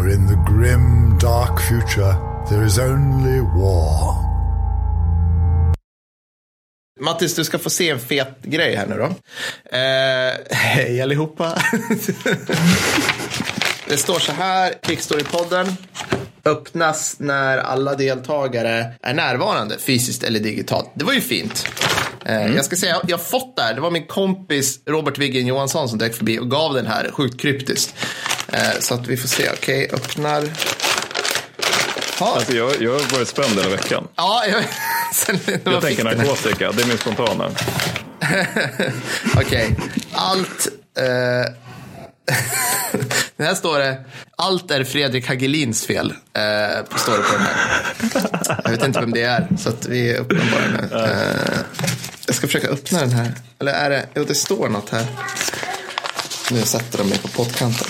For in the grim, dark future, there is only war. Mattis, du ska få se en fet grej här nu då. Eh, hej allihopa. det står så här, Kickstory-podden öppnas när alla deltagare är närvarande, fysiskt eller digitalt. Det var ju fint. Eh, Jag ska säga, jag har fått det här. Det var min kompis Robert Wiggen Johansson som dök förbi och gav den här sjukt kryptiskt. Eh, så att vi får se. Okej, öppnar. Ja, Alltså jag, jag har varit spänd hela veckan. ja jag, Jag tänker den narkotika, det är min spontana. Okej, allt... Eh, det här står det, allt är Fredrik Hagelins fel. Eh, står det på den här. Jag vet inte vem det är, så att vi öppnar bara nu. Eh, jag ska försöka öppna den här. Eller är det, jo det står något här. Nu sätter de mig på pottkanten.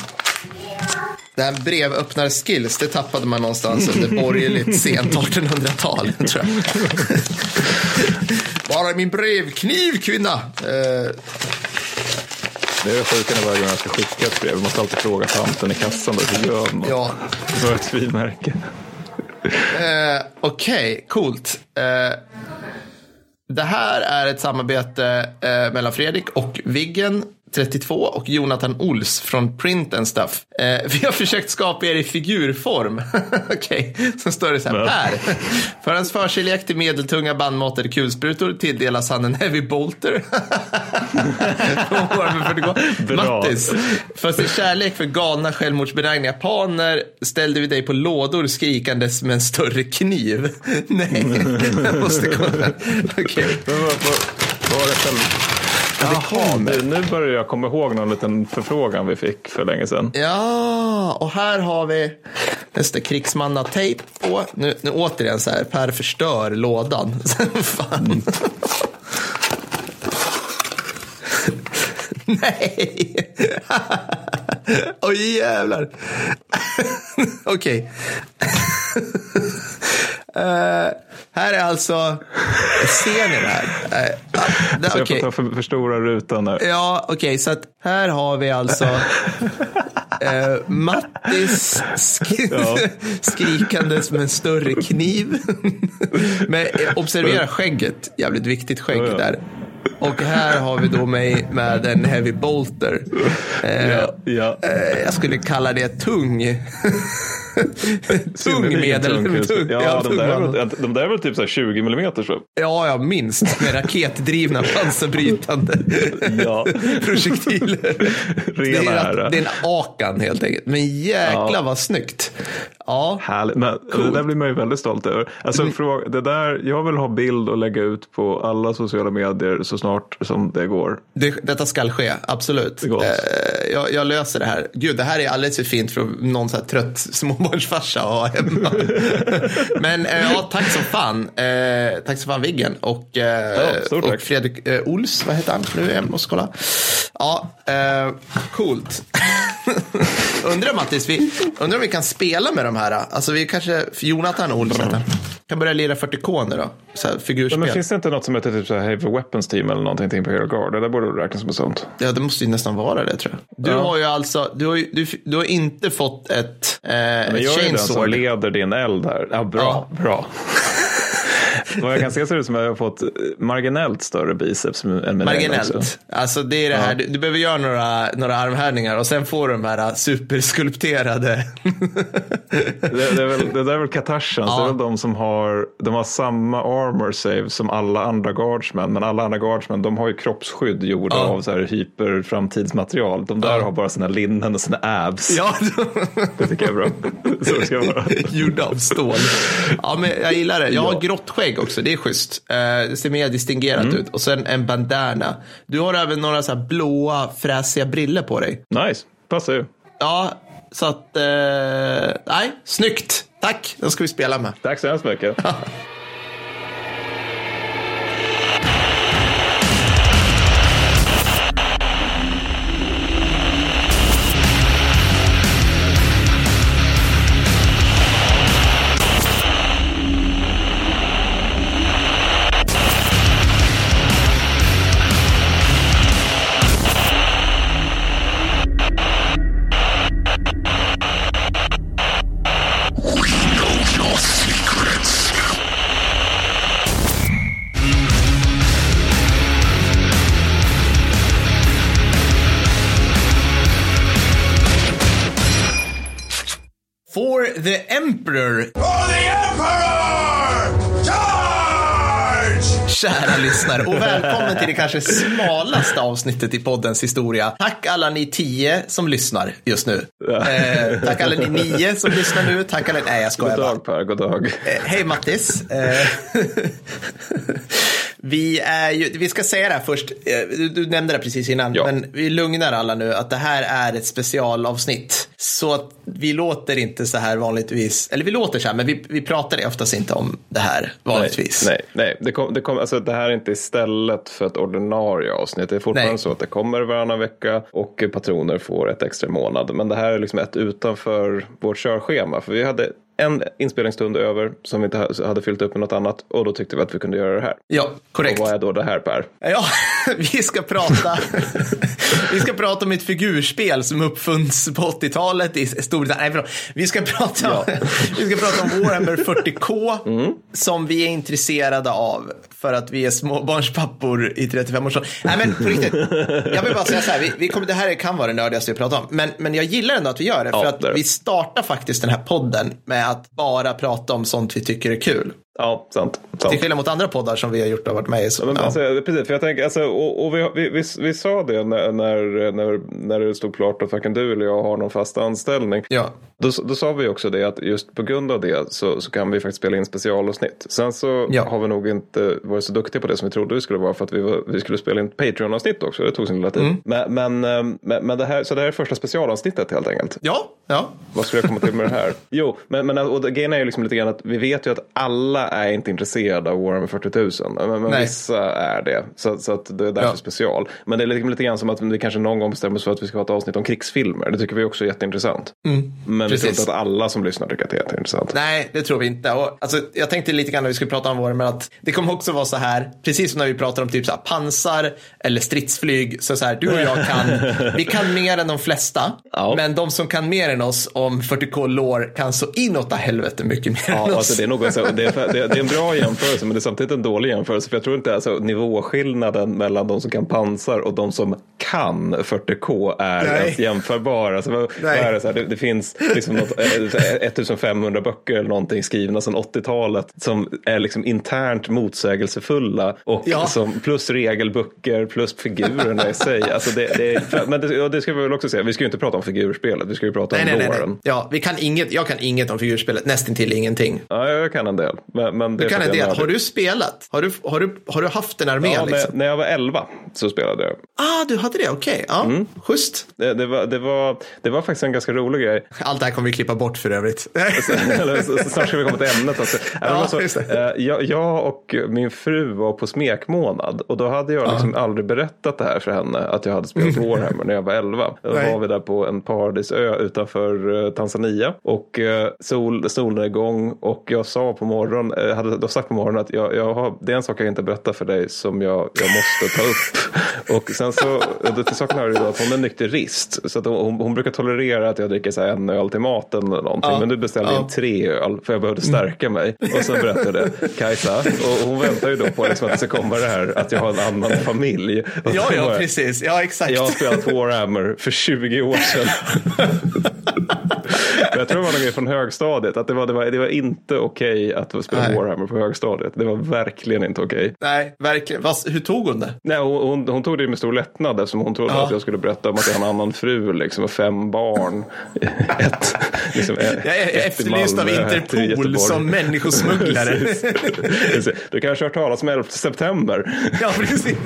Det här brevöppnar-skills, det tappade man någonstans under borgerligt sent 1800-tal, tror jag. Bara min brevkniv, kvinna. Eh, Det är sjuka när varje gång jag ska skicka ett brev. Jag måste alltid fråga tanten i kassan då, hur gör man? Ja, Så har ett frimärke. eh, okej, coolt. Eh, det här är ett samarbete eh, mellan Fredrik och Viggen 32 och Jonathan Ols från Print and Stuff. Eh, vi har försökt skapa er i figurform. Okej, så står det så här. Ja. Per, för hans förkärlek till medeltunga bandmatade kulsprutor tilldelas han en Heavy Bolter. Från Warhammer 40K. Bra. Mattis, för sin kärlek för galna självmordsbenägna japaner ställde vi dig på lådor skrikandes med en större kniv. Nej, jag måste kolla. Okej. Men vad, vad, vad var det själv? Jaha, nu, nu börjar jag komma ihåg någon liten förfrågan vi fick för länge sedan. Ja, och här har vi nästa krigsmannatejp på. Nu, nu återigen så här, Per förstör lådan. Fan. Nej! Oj jävlar. Okej. Eh, här är alltså, ser ni det här? Uh, Så jag får ta för, förstora rutan nu. Ja, okej, så att här har vi alltså eh, Mattis sk Ja. skrikandes med en större kniv. Men observera skägget, jävligt viktigt skägg Ja, ja. där. Och här har vi då mig med en heavy bolter. Eh, Ja, ja. eh, jag skulle kalla det tung. tung medel. tung Ja, de, där är väl, de där är väl typ så här 20 millimeter så. Ja, ja, minst. Med raketdrivna pansarbrytande Ja. projektiler. det, är, att- det är en akan helt enkelt. Men jäkla Ja. vad snyggt. Ja, Härligt. Men det där blir man ju väldigt stolt över. Alltså, Mm. fråga, det där, jag vill ha bild och lägga ut på alla sociala medier så snart som det går. det, detta ska ske. Absolut. gott. Eh, jag, jag löser det här. Gud, det här är alldeles för fint för någon så här trött småbarnsfarsa att ha hemma. Men eh, ja, tack som fan. Eh, tack som fan Viggen. Och, eh, stort och. Fredrik eh, Ols, vad heter han? Nu jag måste kolla. Ja, eh, coolt. undrar Mattis, vi, undrar om vi kan spela med de här. Alltså vi kanske, Jonathan Ols heter. Kan börja lira 40K nu då. Så här, Ja, figurspel. men finns det inte något som heter typ så här Heavy Weapons Team eller någonting till Imperial Guard? Det där borde räknas som sånt. Ja, det måste ju nästan vara det tror jag. Du Ja. har ju alltså, du har, ju- du, du har inte fått ett, eh, Men jag är den som leder din eld här. Ja, bra, bra. Vad jag kan se ser det ut som att jag har fått marginellt större biceps än min också. Marginellt. Alltså det är det här, du, du behöver göra några, några armhävningar och sen får du de här superskulpterade. Det, det, är väl, det där är väl Katarsians, Ja. det är väl de som har, de har samma armor save som alla andra guardsmen. Men alla andra guardsmen de har ju kroppsskydd gjorda Ja. av så här hyperframtidsmaterial. De där har bara sina linnen och sina abs. ja, Det tycker jag är bra. Så det ska vara. gjorda av stål. Ja, men jag gillar det. Jag har grått skägg också, det är schysst. Eh, det ser mer distingerat Mm. ut. Och sen en bandana. Du har även några så här blåa fräsiga briller på dig. Nice, passar ju. Ja, så att, eh, nej, snyggt. Tack, den ska vi spela med. Tack så hemskt mycket. the Emperor, For the Emperor! Charge! kära lyssnare, och välkommen till det kanske smalaste avsnittet i poddens historia. Tack alla ni tio som lyssnar just nu. Eh, tack alla ni nio som lyssnar nu. Tack alla... Nej, jag skojar God bara. dag Per, god dag. Eh, Hej Mattis. Eh, vi, är ju, vi ska säga det här först. Eh, Du, nämnde det precis innan, Ja. men vi lugnar alla nu att det här är ett specialavsnitt. Så att vi låter inte så här vanligtvis, eller vi låter så här, men vi, vi pratar oftast inte om det här vanligtvis. Nej, nej. Det, kom, det, kom, alltså, det här är inte istället för ett ordinarie avsnitt. Det är fortfarande Nej. så att det kommer varannan vecka och patroner får ett extra månad. Men det här är liksom ett utanför vårt körschema. För vi hade en inspelningsstund över som vi inte ha- hade fyllt upp med något annat och då tyckte vi att vi kunde göra det här. Ja, Och korrekt. vad är då det här Per? Ja, vi ska prata Vi ska prata om ett figurspel som uppfunns på 80-talet i Storbritannien. Nej. Vi ska prata om, vi ska prata om Warhammer 40K som vi är intresserade av för att vi är småbarnspappor i 35-årsåldern. Nej, men på riktigt. Jag vill bara säga så här, vi, vi kommer, det här kan vara det nördigaste vi pratar om, men, men jag gillar ändå att vi gör det för Ja, att det. vi startar faktiskt den här podden med att bara prata om sånt vi tycker är kul. Ja, sant. sant. Till skillnad mot andra poddar som vi har gjort och varit med i. Så, Men, ja. alltså, precis, för jag tänker, alltså, och, och vi, vi, vi, vi sa det när, när, när, när det stod klart att varken du eller jag har någon fast anställning. ja. Då, då sa vi också det att just på grund av det så, så kan vi faktiskt spela in specialavsnitt. Sen så Ja. har vi nog inte varit så duktiga på det som vi trodde vi skulle vara för att vi, var, vi skulle spela in Patreon-avsnitt också. Det tog sin lilla tid. Mm. Men, men, ehm, men, men det här, så det här är första specialavsnittet helt enkelt. Ja, ja. Vad skulle jag komma till med det här? Jo, men, men och det- grejen är ju liksom lite grann att vi vet ju att alla är inte intresserade av Warhammer 40 000. Men, men vissa är det. Så, så att det är därför Ja. special. Men det är liksom lite grann som att vi kanske någon gång bestämmer oss för att vi ska ha ett avsnitt om krigsfilmer. Det tycker vi också är jätteintressant. men vi Mm. precis. tror inte att alla som lyssnar tycker att det är jätteintressant. Nej, det tror vi inte. Och, alltså, jag tänkte lite grann när vi skulle prata om men att det kommer också vara så här, precis som när vi pratar om typ så här, pansar eller stridsflyg, så, så här, du och jag kan, vi kan mer än de flesta, Ja. men de som kan mer än oss om 40k lore kan så inåt helvete mycket mer än Ja, oss. alltså det, är nog, det, är, det, är, det är en bra jämförelse men det är samtidigt en dålig jämförelse. För jag tror inte alltså, nivåskillnaden mellan de som kan pansar och de som kan 40K är Nej. ens jämförbar. Alltså, vad, är det, så här, det, det finns liksom något, eh, 1500 böcker eller någonting skrivna sedan 80-talet som är liksom internt motsägelsefulla och Ja. som, plus regelböcker plus figurerna i sig. Alltså det, det, men det, det ska vi väl också säga, vi ska ju inte prata om figurspelet, vi ska ju prata Nej, om nej, loren. nej. Ja, vi kan inget, jag kan inget om figurspelet, nästintill ingenting. Ja, jag kan en del. Men, men det Du kan en del. Har du spelat? Har du, har du, har du haft en armé? Ja, när, liksom? när jag var 11 så spelade jag. Ah, du hade det, okej. Ja, Mm. schysst. Det, det, var, det, var, det var faktiskt en ganska rolig grej. Allt det här kommer vi klippa bort för övrigt. Så- så snart ska vi komma till ämnet. Alltså. Ja, Ja, det. eh, jag, jag och min fru var på smekmånad och då hade jag liksom aldrig berättat det här för henne att jag hade spelat Warhammer när jag var 11. Då var vi där på en paradisö utanför eh, Tanzania och eh, sol, solnedgång och jag sa på morgonen, eh, hade då sagt på morgonen att jag, jag har, det är en sak jag inte berättar för dig som jag, jag måste ta upp. Och sen så, då till saken hör att hon är nykterist så att hon, hon brukar tolerera att jag dricker så en öl till maten eller någonting. Ja. Men nu beställde jag Ja. tre öl för jag behövde stärka mig. Och så berättade jag Kajsa och hon väntar ju då på liksom att det ska komma det här att jag har en annan familj. Och ja, ja, precis. Ja, exakt. jag har spelat Warhammer för 20 år sedan. Men jag tror det var någon grej från högstadiet. Att det var, det var, det var inte okej att spela Nej. Warhammer på högstadiet. Det var verkligen inte okej. Nej, verkligen. Vad, hur tog hon det? Nej, hon, hon, hon tog det med stor lättnad eftersom hon trodde Ja. att jag skulle berätta om att jag har en annan fru liksom, och fem barn. Ett, liksom, ett, Jag är efterlyst av Interpol som människosmugglare. Du kanske har hört talas om 11 september. ja, precis.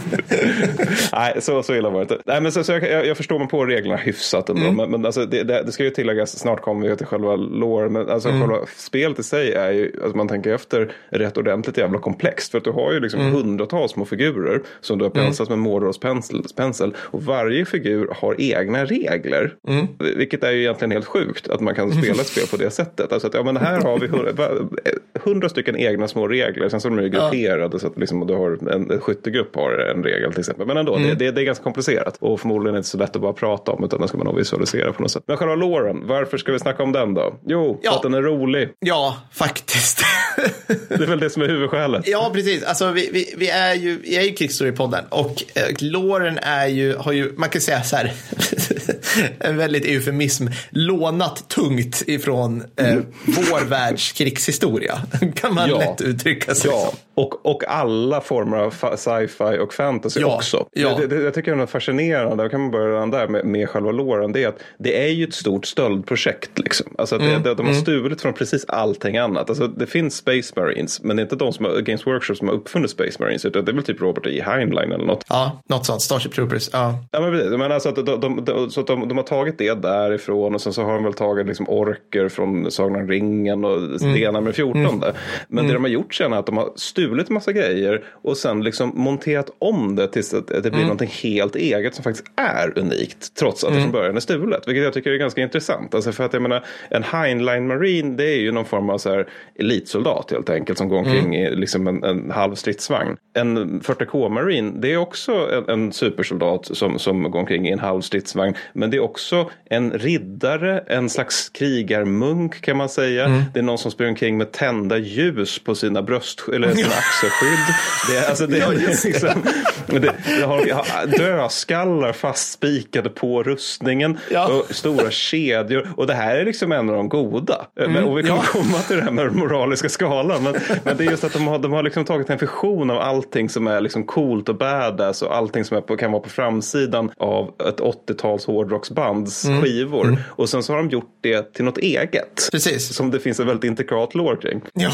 Nej, så, så illa var det inte. Nej, men så, så jag, jag, förstår mig på reglerna hyfsat ändå. Mm. Men, men alltså, det, det, det ska ju tilläggas, snart kommer vi till själva lore. Men alltså, Mm. själva spelet i sig är ju, alltså, man tänker efter, rätt ordentligt jävla komplext. För att du har ju liksom Mm. hundratals små figurer som du har penslat med Mordors pensel, pensel. Och varje figur har egna regler. Mm. Vilket är ju egentligen helt sjukt att man kan spela ett spel på det sättet. Alltså att, ja, men här har vi hundra, hundra stycken egna små regler. Sen så är de ju grupperade så att liksom, du har en, en skyttegrupp har en regel till exempel. Men ändå, Mm. det, det, det är ganska komplicerat. Och förmodligen inte så lätt att bara prata om utan det ska man nog visualisera på något sätt. Men själva loren, varför ska vi snacka om den då? Jo, Ja. för att den är rolig. Ja, faktiskt. Det är väl det som är huvudskälet. Ja, precis. Alltså, vi, vi, vi är ju, vi är ju Kickstory-podden och eh, låren är ju, har ju, man kan säga så här, en väldigt eufemism, lånat tungt ifrån eh, vår världs krigshistoria. kan man Ja. lätt uttrycka sig Ja, som. och, och alla former av sci-fi och fantasy Ja, också. ja. Det, det, jag tycker det är fascinerande, då kan man börja redan där med, med själva låren, det är att det är ju ett stort stöldprojekt. Liksom. Alltså att Mm, det, det, de har stulit från precis allting annat. Alltså, det finns Space Marines, men det är inte de som har, Games Workshop som har uppfunnit Space Marines, utan det är väl typ Robert E. Heinlein eller något. Ja, något sånt. Starship Troopers. Ja. Ja, men precis. Men alltså att de, de, de, så att de, de har tagit det därifrån och sen så har de väl tagit liksom orker från Sagan om ringen och stenar med 14. Men det de har gjort sen är att de har stulit massa grejer och sen liksom monterat om det tills att det blir någonting helt eget som faktiskt är unikt. Trots att det från början är stulet. Vilket jag tycker är ganska intressant. Alltså för att jag menar, en Heinlein Marine det är ju någon form av så här elitsoldat helt enkelt som går omkring i liksom en, en halv stridsvagn. En 40K Marine det är också en, en supersoldat som, som går omkring i en halv stridsvagn. Men det är också en riddare, en slags krigarmunk kan man säga. Det är någon som springer omkring med tända ljus på sina bröst eller sina axelskydd. Det är, alltså, det, är liksom, det, det har, dödskallar fastspikade på rustningen Ja. och stora kedjor. Och det här är liksom en av de goda. Men, och vi kommer ja. komma till det här med den moraliska skalan. Men, men det är just att de har, de har liksom tagit en fusion av allting som är liksom coolt och badass och allting som är på, kan vara på framsidan av ett 80-tals hårdrocksbands skivor. Och sen så har de gjort det till något eget. Precis. Som det finns en väldigt intrikat lore kring. Ja,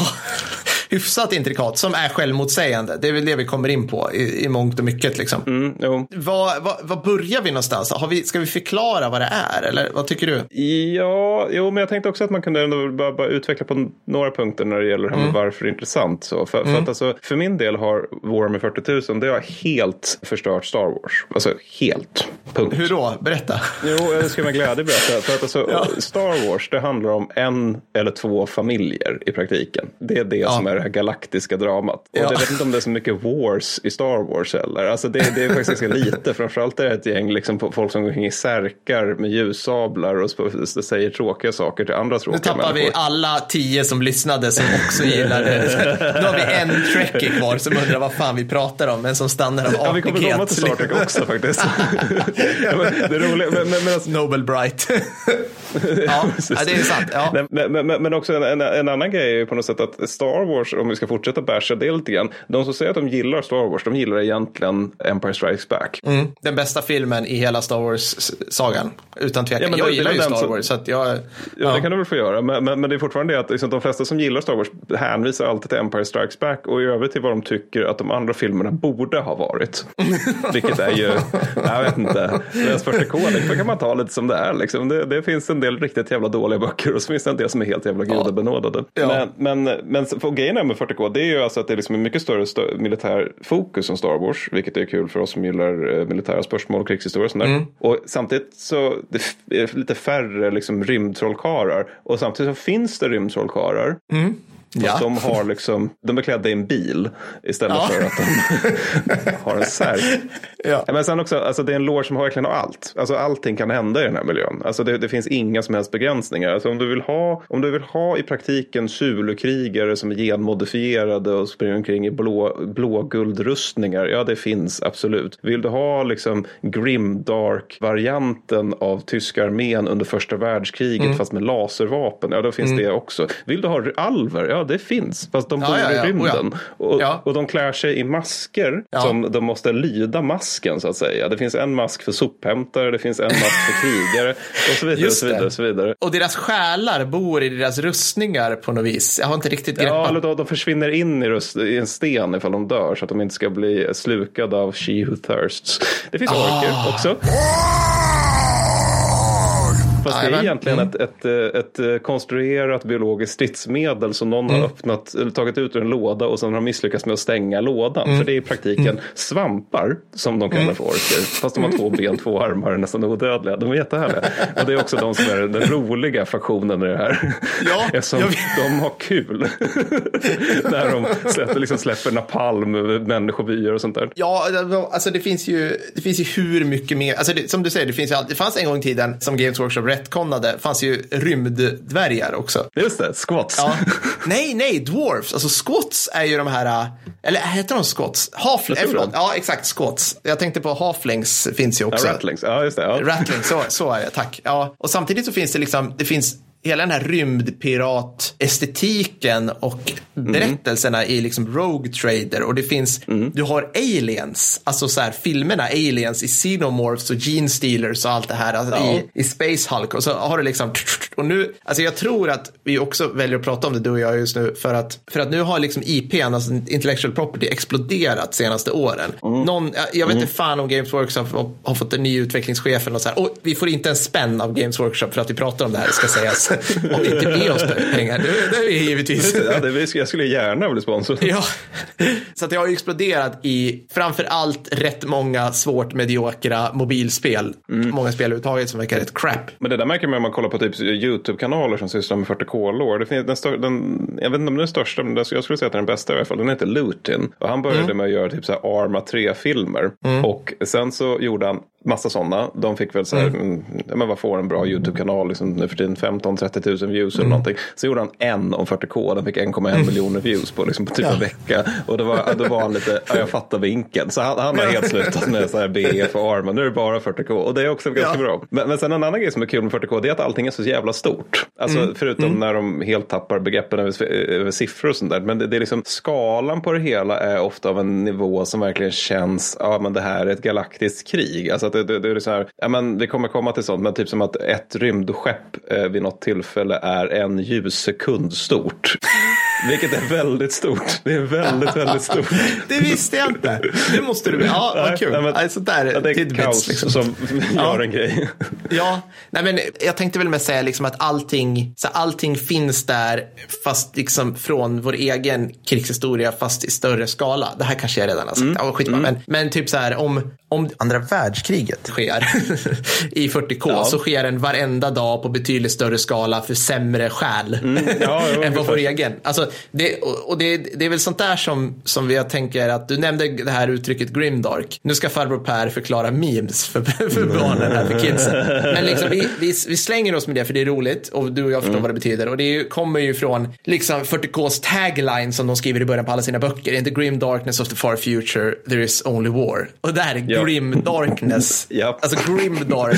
hyfsat intrikat som är självmotsägande. Det är väl det vi kommer in på i, i mångt och mycket. Liksom. Mm. Vad, vad, vad börjar vi någonstans? Har vi, ska vi förklara vad det är? Eller vad tycker du? Ja, jo, men jag tänkte också att man kunde ändå bara, bara utveckla på några punkter när det gäller det här med varför det är intressant. Så, för, för, att alltså, för min del har Warhammer 40 000 det har helt förstört Star Wars. Alltså helt. Punkt. Hur då? Berätta. Jo, jag ska med glädje berätta. För att alltså, Ja. Star Wars det handlar om en eller två familjer i praktiken. Det är det som är det här galaktiska dramat. Och Ja. jag vet inte om det är så mycket wars i Star Wars heller. Alltså det, det är faktiskt ganska lite. Framförallt är det ett gäng liksom, folk som går omkring i särkar med ljussablar och säger tråkiga saker till andra Nu tråkiga tappar vi människor. alla tio som lyssnade som också gillade. Nu har vi en trekkie kvar som undrar vad fan vi pratar om, men som stannar av Ja, vi kommer komma till Star Trek också faktiskt. Ja, men det roliga, men, men, men, alltså, Nobel Bright. ja, ja, det är sant. Ja. Men, men men också en, en, en annan grej är ju på något sätt att Star Wars, om vi ska fortsätta basha det lite grann. De som säger att de gillar Star Wars, de gillar egentligen Empire Strikes Back. Mm, den bästa filmen i hela Star Wars-sagan. Utan tvekan. Ja, men jag det- gillar ju Star Wars. Så att jag, Ja, ja. Det kan du väl få göra, men, men, men det är fortfarande det att liksom, de flesta som gillar Star Wars hänvisar alltid till Empire Strikes Back och i övrigt till vad de tycker att de andra filmerna borde ha varit. Vilket är ju, jag vet inte, Läs 40K, det kan man ta lite som det är. Liksom. Det, det finns en del riktigt jävla dåliga böcker och så finns det en del som är helt jävla gudabenådade. Ja. Men, men, men så- för grejen är med 40K, det är ju alltså att det är liksom en mycket större stö- militär fokus än Star Wars, vilket är kul för oss som gillar eh, militära spörsmål och krigshistoria och sånt där. Och samtidigt så det är lite färre liksom rymdtrollkarlar och samtidigt så finns det rymdtrollkarlar. Ja. Fast de har liksom, de är klädda i en bil istället Ja. för att de har en särk. Ja. Men sen också, alltså det är en lore som har verkligen allt. Alltså allting kan hända i den här miljön. Alltså det, det finns inga som helst begränsningar. Alltså om du vill ha, om du vill ha i praktiken Zulu-krigare som är genmodifierade och springer omkring i blå, blåguldrustningar. Ja, det finns absolut. Vill du ha liksom grimdark-varianten av tyska armén under första världskriget Mm. fast med laservapen. Ja, då finns det också. Vill du ha alver? Ja, det finns. Fast de bor ja, ja. i rymden. Oh, ja. Och, och de klär sig i masker som de måste lyda masken så att säga. Det finns en mask för sophämtare, det finns en mask för krigare och så vidare. Och så vidare, och så vidare. Och deras själar bor i deras rustningar på något vis. Jag har inte riktigt greppat. Ja, eller då, de försvinner in i, röst, i en sten ifall de dör så att de inte ska bli slukade av She Who Thirsts. Det finns orker Ah. också. Fast det är Jajamän. egentligen Mm. ett, ett, ett konstruerat biologiskt stridsmedel som någon Mm. har öppnat tagit ut ur en låda och sen har misslyckats med att stänga lådan. Mm. För det är i praktiken svampar som de kallar för orker. Fast de har två ben, två armar nästan odödliga. De är jättehärliga. Och det är också de som är den roliga faktionen i det här. Ja, Eftersom de har kul. När de släpper, liksom släpper napalm människobyar och sånt där. Ja, alltså det finns ju, det finns ju hur mycket mer, alltså det, som du säger, det, finns det fanns en gång i tiden som Games Workshop retconade fanns ju rymddvärgar också. Just det, squats. Ja. nej, nej, dwarfs. Alltså squats är ju de här, eller heter de squats? Halflings, förlåt. Ja, exakt, squats. Jag tänkte på halflings finns ju också. Ja, rattlings. Ja, just det. Ja. Rattling, så, så är det, tack. Ja. Och samtidigt så finns det liksom, det finns hela den här rymdpirat-estetiken och berättelserna i liksom Rogue Trader och det finns, du har aliens, alltså så här filmerna aliens i Xenomorphs och Gene Stealers och allt det här alltså Ja. i, i Space Hulk och så har du liksom och nu, alltså jag tror att vi också väljer att prata om det du och jag just nu för att, för att nu har liksom IP, alltså intellectual property, exploderat senaste åren. Någon, jag, jag vet inte fan om Games Workshop har, har fått en ny utvecklingschef eller något så här. Och vi får inte en spänn av Games Workshop för att vi pratar om det här, ska sägas. om det inte ger oss pengar, det, det är vi givetvis. Ja, det, jag skulle gärna bli sponsor. Ja, så att det har ju exploderat i framför allt rätt många svårt mediokra mobilspel. Många spel överhuvudtaget som verkar rätt crap. Men det där märker man om man kollar på typ YouTube-kanaler som sysslar med 40K-lår. Det finns den, stör, den, jag vet inte om den är största, men jag skulle säga att den är den bästa i alla fall. Den heter Lutin. Och han började med att göra typ så här Arma 3-filmer. Och sen så gjorde han massa sådana. De fick väl så här, mm. ja, men vad får en bra YouTube-kanal liksom, nu för tiden? 15-30 000 views eller någonting. Så gjorde han en om 40K. Den fick 1,1 miljoner views på, liksom, på typ en vecka. Och då var, då var han lite, ja, jag fattar vinkeln. Så han, han har helt slutat med så här BF och Arma. Nu är det bara 40K. Och det är också ganska Ja. bra. Men, men sen en annan grej som är kul med 40K det är att allting är så jävla stort. Alltså förutom när de helt tappar begreppen över, över siffror och sånt där. Men det, det är liksom skalan på det hela är ofta av en nivå som verkligen känns, ja men det här är ett galaktiskt krig. Alltså att det, det, det är så här, ja men vi kommer komma till sånt, men typ som att ett rymdskepp eh, vid något tillfälle är en ljussekund stort. Vilket är väldigt stort. Det är väldigt, väldigt stort. Det visste jag inte. Det måste du, ja vad kul. Nej, men- alltså, där, Ja, det är tidbits, kaos liksom. som gör en grej. Ja, nej men jag tänkte väl med säga liksom att allting, så allting finns där fast liksom från vår egen krigshistoria fast i större skala. Det här kanske jag redan har sagt. Ja, skitsamma. Men, men typ så här om, om andra världskriget sker i 40K Ja. så sker den varenda dag på betydligt större skala för sämre själ Ja, jo, än på vår egen. Alltså, det, och det, det är väl sånt där som, som jag tänker att du nämnde det här uttrycket grimdark. Nu ska farbror Per förklara memes för, för barnen här, för kidsen. Men liksom, vi, vi, vi slänger oss med det för det är roligt och du och jag förstår vad det betyder. Och det är ju, kommer ju från liksom 40Ks tagline som de skriver i början på alla sina böcker. In the grim darkness of the far future there is only war. Och det här är Ja. Grim darkness. Ja. Alltså grim dark,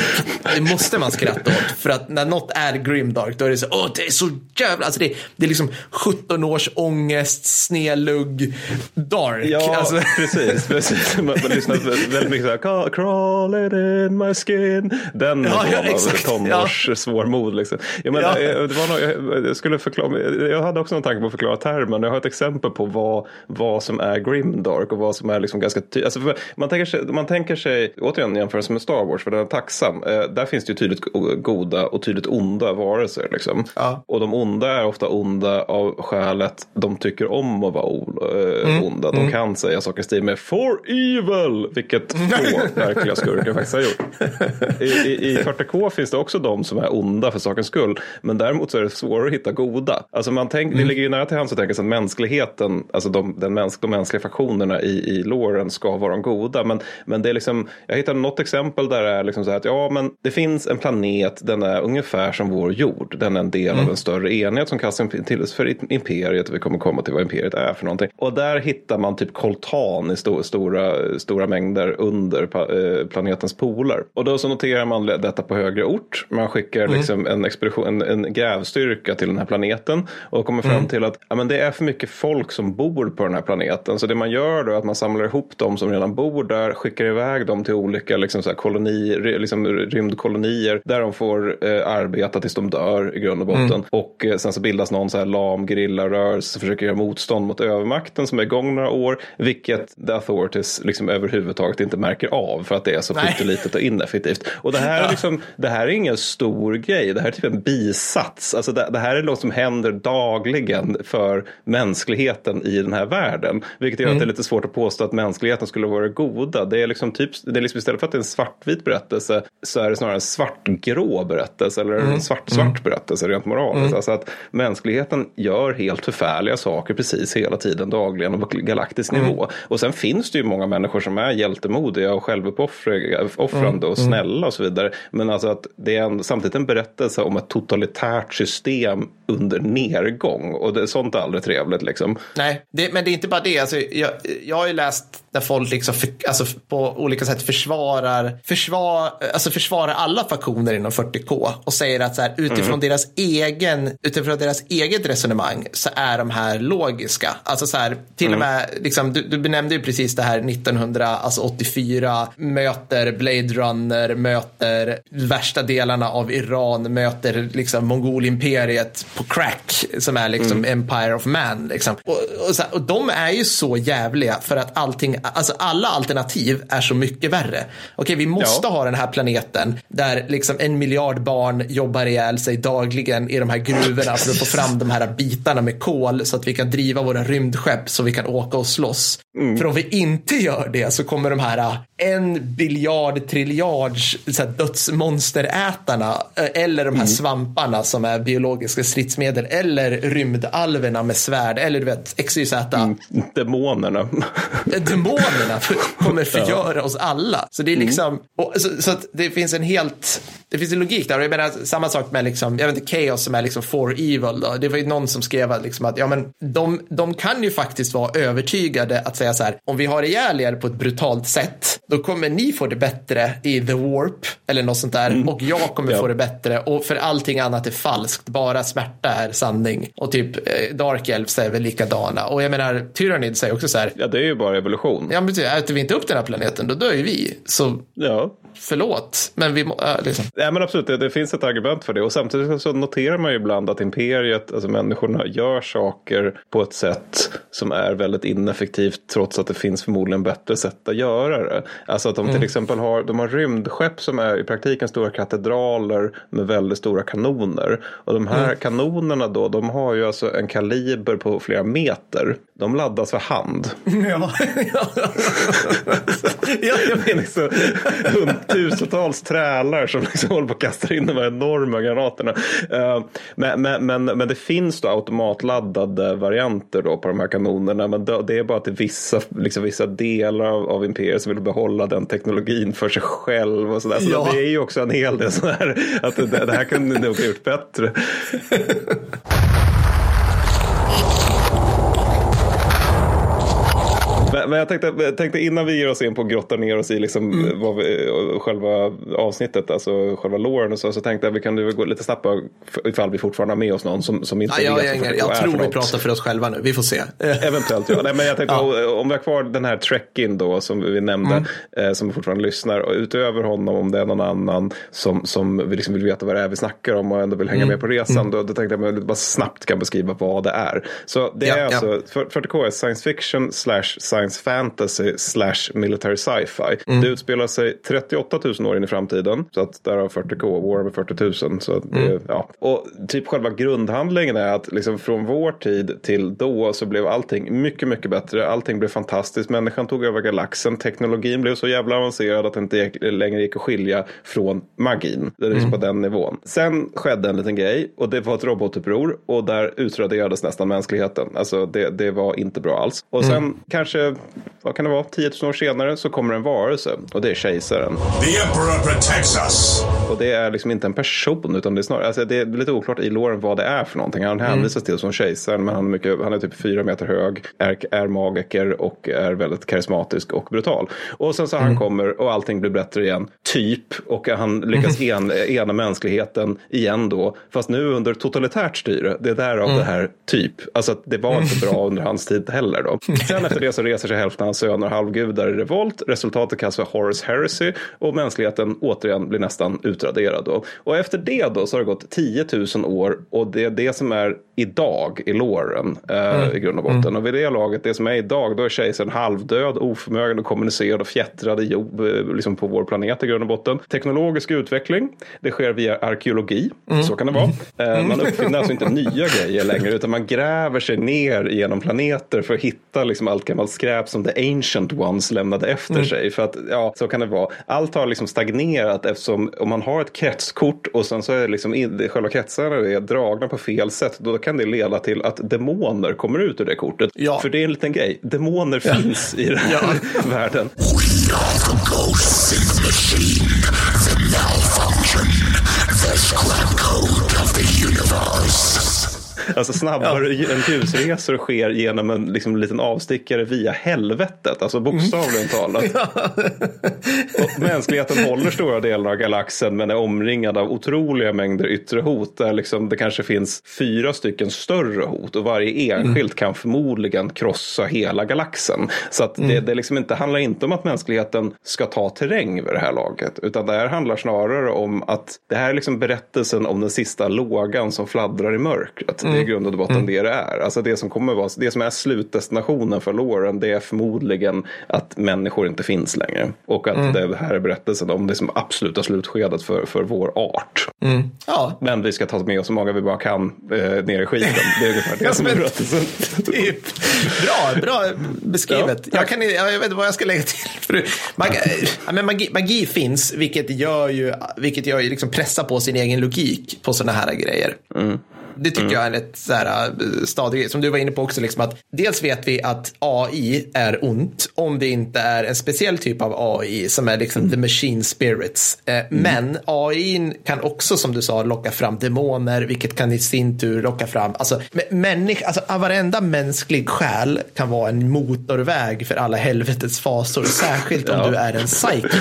det måste man skratta åt. För att när något är grim dark då är det så, åh det är så jävla, alltså det, det är liksom 17 års ångest, snelugg, dark. Ja, alltså, precis. precis. Man, man lyssnar väldigt mycket så här, "Ca- crawling in my skin. Den Ja, ja, nivån av exakt. tonårs svårmod. Liksom. Jag, menar, Ja. eh, det var nog, jag, skulle förklara, jag hade också någon tanke på att förklara termen. Jag har ett exempel på vad, vad som är grimdark och vad som är liksom ganska tydligt. Alltså, man, tänker man tänker sig, återigen jämförelse med Star Wars, för den är tacksam. Eh, där finns det ju tydligt go- goda och tydligt onda varelser. Liksom. Ja. Och de onda är ofta onda av skälet de tycker om att vara eh, Mm. onda. De kan säga saker i stil med for evil, vilket få verkliga skurkar faktiskt har gjort. I, i, I 40K finns det också de som är onda för sakens skull. Men däremot så är det svårare att hitta goda. Alltså man tänk, Mm. Det ligger ju nära till hands att tänka sig att mänskligheten, alltså de, den mäns, de mänskliga faktionerna i, i låren ska vara de goda. Men, men det är liksom, jag hittade något exempel där det är liksom så här att ja, men det finns en planet, den är ungefär som vår jord. Den är en del Mm. av en större enhet som kallas till för imperiet. Vi kommer komma till vad imperiet är för någonting. Och där hittar man typ koltan i sto, stora, stora mängder under eh, planetens poler. Och då så noterar man detta på högre ort. Man skickar liksom en, expedition, en, en grävstyrka till den här planeten och kommer fram till att ja, men det är för mycket folk som bor på den här planeten. Så det man gör då är att man samlar ihop de som redan bor där, skickar iväg dem till olika liksom, så här, koloni, liksom, rymdkolonier där de får eh, arbeta tills de dör i grund och botten. Och eh, sen så bildas någon så här lam gerillarörelse som försöker göra motstånd mot övermakten som är igång några år, vilket the authorities liksom överhuvudtaget inte märker av för att det är så pyttelitet och ineffektivt. Och det här, är liksom, det här är ingen stor grej, det här är typ en bisats. Alltså det, det här är något som händer dagligen för mänskligheten i den här världen. Vilket gör att det är lite svårt att påstå att mänskligheten skulle vara goda. Det är liksom liksom typ, det är liksom istället för att det är en svartvit berättelse så är det snarare en svartgrå berättelse eller en svart-svart berättelse rent moraliskt. Alltså att mänskligheten gör helt förfärliga saker precis hela tiden, dagligen och på galaktisk nivå. Och sen finns det ju många människor som är hjältemodiga och självuppoffrande och snälla och så vidare. Men alltså att det är en, samtidigt en berättelse om ett totalitärt system under nedgång. Och det, sånt är aldrig trevligt liksom. Nej, det, men det är inte bara det. Alltså, jag, jag har ju läst där folk liksom för, alltså, på olika sätt försvarar, försvar, alltså försvarar alla faktioner inom 40K och säger att så här, utifrån, Mm. deras egen, utifrån deras eget resonemang så är de här logiska. Alltså så här, till Mm. och med, liksom, du, du benämnde ju precis det här 1984 möter Blade Runner, möter värsta delarna av Iran, möter liksom Mongolimperiet på crack som är liksom Mm. Empire of Man. Liksom. Och, och, så här, och de är ju så jävliga för att allting, alltså alla alternativ är så mycket värre. Okej, vi måste Ja. ha den här planeten där liksom en miljard barn jobbar ihjäl sig dagligen i de här gruvorna för att få fram de här bitarna med kol så att vi kan driva våra rymdskepp så vi kan åka och slåss. För om vi inte gör det så kommer de här äh, en biljard triljards dödsmonsterätarna äh, eller de här svamparna som är biologiska stridsmedel eller rymdalverna med svärd eller du vet XYZ. Demonerna. Demonerna kommer förgöra oss alla. Så det är liksom, och, så, så att det finns en helt, det finns en logik där. Och jag menar samma sak med liksom, jag vet inte, Chaos som är liksom for evil då. Det var ju någon som skrev att liksom att, ja men de, de kan ju faktiskt vara övertygade att säga så här, om vi har ihjäl er på ett brutalt sätt, då kommer ni få det bättre i the warp eller något sånt där och jag kommer Ja. få det bättre och för allting annat är falskt, bara smärta är sanning. Och typ eh, Dark Elves är väl likadana. Och jag menar, Tyrannid säger också så här, Ja, det är ju bara evolution. Ja, men äter vi inte upp den här planeten, då dör ju vi. Så Ja förlåt, men vi må, äh, liksom. Ja, men absolut, det, det finns ett argument för det. Och samtidigt så noterar man ju ibland att imperiet, alltså människorna, gör saker på ett sätt som är väldigt ineffektivt trots att det finns förmodligen bättre sätt att göra det. Alltså att de till exempel har, de har rymdskepp som är i praktiken stora katedraler med väldigt stora kanoner. Och de här kanonerna då, de har ju alltså en kaliber på flera meter. De laddas för hand. Ja, ja. ja, jag liksom tusentals trälar som liksom håller på att kasta in de här enorma granaterna. Eh, Men, men, men, men det finns då automatladdade varianter då på de här kanonerna. Men det är bara till vissa, liksom vissa delar av, av imperiet som vill behålla den teknologin för sig själv. Och så där. så Ja. det är ju också en hel del så här att det, det här kunde nog ha gjort bättre. Men, men jag tänkte, jag tänkte innan vi ger oss in på att grotta ner oss i liksom Mm. vi, själva avsnittet, alltså själva låren och så, så tänkte jag vi kan du gå lite snabbt ifall vi fortfarande har med oss någon som, som inte Ja, jag, vet jag, jag, jag för tror vi pratar för oss själva nu. Vi får se. Eventuellt ja. Nej, men jag tänkte Ja. Mm. om vi har kvar den här Trekkin då som vi nämnde. Eh, som fortfarande lyssnar. Och utöver honom om det är någon annan som, som vi liksom vill veta vad det är vi snackar om och ändå vill Mm. hänga med på resan. Då, då tänkte jag att jag bara snabbt kan beskriva vad det är. Så det Ja, är alltså för- 40K är science fiction slash science fantasy slash military sci-fi. Mm. Det utspelar sig 38 000 år in i framtiden. Så att där har 40K, Warhammer 40 000. Så det, Mm. ja. Och typ själva grundhandlingen är att liksom från vår tid till då så blev allting mycket, mycket bättre. Allting blev fantastiskt. Människan tog över galaxen. Teknologin blev så jävla avancerad att det inte längre gick att skilja från magin. Det är liksom på den nivån. Sen skedde en liten grej och det var ett robotuppror och där utraderades nästan mänskligheten. Alltså det, det var inte bra alls. Och sen kanske, vad kan det vara, 10 000 år senare så kommer en varelse och det är kejsaren. The Emperor protects us. Och det är liksom inte en person utan det är snarare, alltså det är lite oklart i låren vad det är för någonting. Han hänvisas till som kejsaren men han är, mycket, han är typ fyra meter hög, är, är magiker och är väldigt karismatisk och brutal. Och sen så han kommer och allting blir bättre igen, typ. Och han lyckas en, ena mänskligheten igen då. Fast nu under totalitärt styre, det är därav det här typ. Alltså att det var inte bra under hans tid heller då. Sen efter det så reser sig hälften av hans söner halvgudar i revolt. Resultatet kallas för Horus Heresy och mänskligheten återigen blir nästan utraderad. Då. Och efter det då så har det gått 10 000 år och det är det som är idag i låren eh, i grund och botten. Och vid det laget, det som är idag, då är kejsaren halvdöd, oförmögen att kommunicera och fjättrad i jord, eh, liksom på vår planet i grund och botten. Teknologisk utveckling, det sker via arkeologi, så kan det vara. Eh, man uppfinner alltså inte nya grejer längre, utan man gräver sig ner genom planeter för att hitta liksom allt gammalt skräp som the ancient ones lämnade efter sig. För att, ja, så kan det vara. Allt har liksom stagnerat eftersom om man har ett kretskort och sen så är liksom in, själva kretsarna är dragna på fel sätt, då kan det leda till att demoner kommer ut ur det kortet. Ja. För det är en liten grej, demoner finns i den här världen. We are the ghosts in the machine, the malfunction, the scrap code of the universe. Alltså snabbare än ljusresor sker genom en liksom, liten avstickare via helvetet. Alltså bokstavligen talat. och mänskligheten håller stora delar av galaxen men är omringad av otroliga mängder yttre hot. Där liksom det kanske finns fyra stycken större hot och varje enskilt kan förmodligen krossa hela galaxen. Så att det, det liksom inte, handlar inte om att mänskligheten ska ta terräng vid det här laget. Utan det här handlar snarare om att det här är liksom berättelsen om den sista lågan som fladdrar i mörkret. Det är i grund och botten det det är. Alltså det som kommer vara, det som är slutdestinationen för låren det är förmodligen att människor inte finns längre. Och att det här är berättelsen om det som absoluta slutskedet för, för vår art. Ja, Men vi ska ta med oss så många vi bara kan eh, ner i skiten. Det är ungefär det som är berättelsen. typ. Bra, bra beskrivet. Ja, jag, kan, jag vet inte vad jag ska lägga till. För magi, men magi, magi finns, vilket gör ju, vilket gör ju liksom pressa på sin egen logik på sådana här grejer. Det tycker jag är ett så här, äh, stadig grej. Som du var inne på också, liksom att dels vet vi att AI är ont om det inte är en speciell typ av AI som är liksom the machine spirits. Eh, Men AI kan också, som du sa, locka fram demoner, vilket kan i sin tur locka fram, alltså, mä- människa, alltså varenda mänsklig själ kan vara en motorväg för alla helvetets fasor, särskilt om Ja. du är en psychic.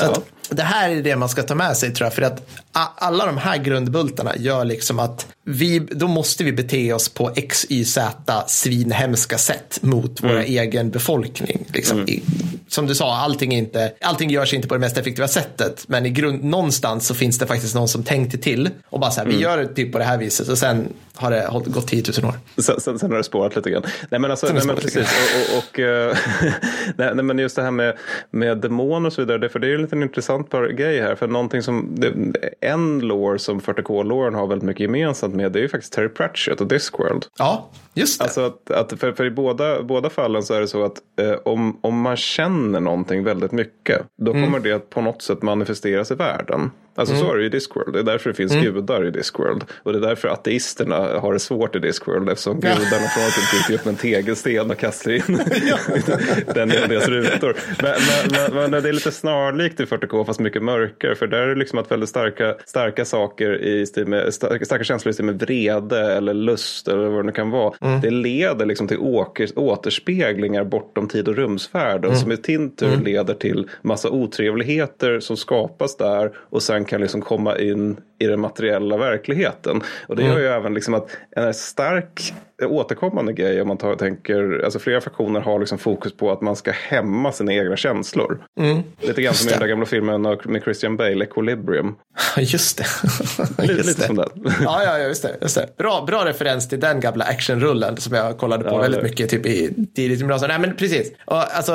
Att det här är det man ska ta med sig tror jag. För att alla de här grundbultarna gör liksom att vi, då måste vi bete oss på x, y, z svinhemska sätt mot våra egen befolkning. Liksom. I, som du sa, allting, är inte, allting görs inte på det mest effektiva sättet. Men i grund, någonstans så finns det faktiskt någon som tänkte till. Och bara så här, vi gör det typ på det här viset. Och sen har det gått 10 000 år. Sen, sen, sen har det spårat lite grann. Nej men, alltså, nej, men precis. Och, och, och, eh, nej, nej, men just det här med, med demoner och så vidare. Det, för det är en liten intressant grej här. För någonting som, en lore som 40K-låren har väldigt mycket gemensamt med. Det är ju faktiskt Terry Pratchett och Discworld. Ja, just det. Alltså att, att för, för i båda, båda fallen så är det så att eh, om, om man känner någonting väldigt mycket. Då kommer det att på något sätt manifesteras i världen. Alltså så är det i Discworld. Det är därför det finns gudar i Discworld. Och det är därför ateisterna har det svårt i Discworld. Eftersom gudarna från att dyker upp en tegelsten och kastar in den i deras rutor. Men, men, men, men det är lite snarlikt i 40K fast mycket mörkare. För där är det liksom att väldigt starka, starka saker i stil med, starka, känslor i stil med vrede eller lust eller vad det nu kan vara. Det leder liksom till åker, återspeglingar bortom tid och rumsfärden som i sin tur leder till massa otrevligheter som skapas där och sen kan liksom komma in i den materiella verkligheten. Och det gör ju även liksom att en stark återkommande grej om man tar, tänker, alltså flera faktioner har liksom fokus på att man ska hämma sina egna känslor. Lite grann som i den där gamla filmen med Christian Bale, Equilibrium. Just det. Lite, Just lite det. som den. Ja, ja, ja, just det. Just det. Bra, bra referens till den gamla actionrullen som jag kollade på Ja, väldigt det- mycket typ i tidigt gymnasium. Nej, men precis. Och, alltså,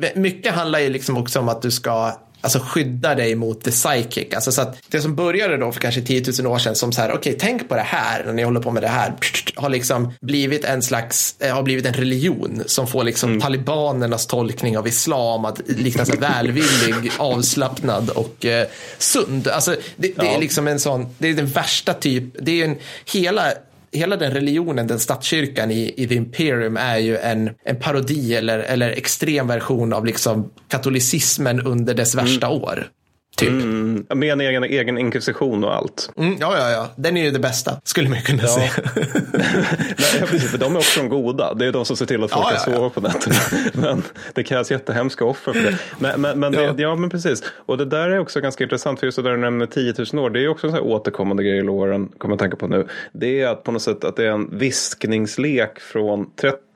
eh, mycket handlar ju liksom också om att du ska alltså skydda dig mot the psychic. Alltså så att det som började då för kanske 10 000 år sedan som så här, okej, tänk på det här när ni håller på med det här, har liksom blivit en slags, eh, har blivit en religion som får liksom talibanernas tolkning av islam att likna sig välvillig, avslappnad och eh, sund. Alltså det, det är Ja. liksom en sån, det är den värsta typ, det är en, hela Hela den religionen, den statskyrkan i, i The Imperium är ju en, en parodi eller, eller extrem version av liksom katolicismen under dess värsta år. Typ. Mm. Mm, med en egen, egen inkvisition och allt. ja, ja, ja. Den är ju det bästa, skulle man kunna säga. Nej, ja, precis, för de är också de goda. Det är de som ser till att folk Ja, kan ja, ja. sova på nätterna. Men det krävs jättehemska offer för det. Men, men, men, Ja. Det, ja, men precis. Och det där är också ganska intressant. För just det där du nämner 10 000 år. Det är också en sån här återkommande grej i låren. Kommer jag tänka på nu. Det är att på något sätt att det är en viskningslek från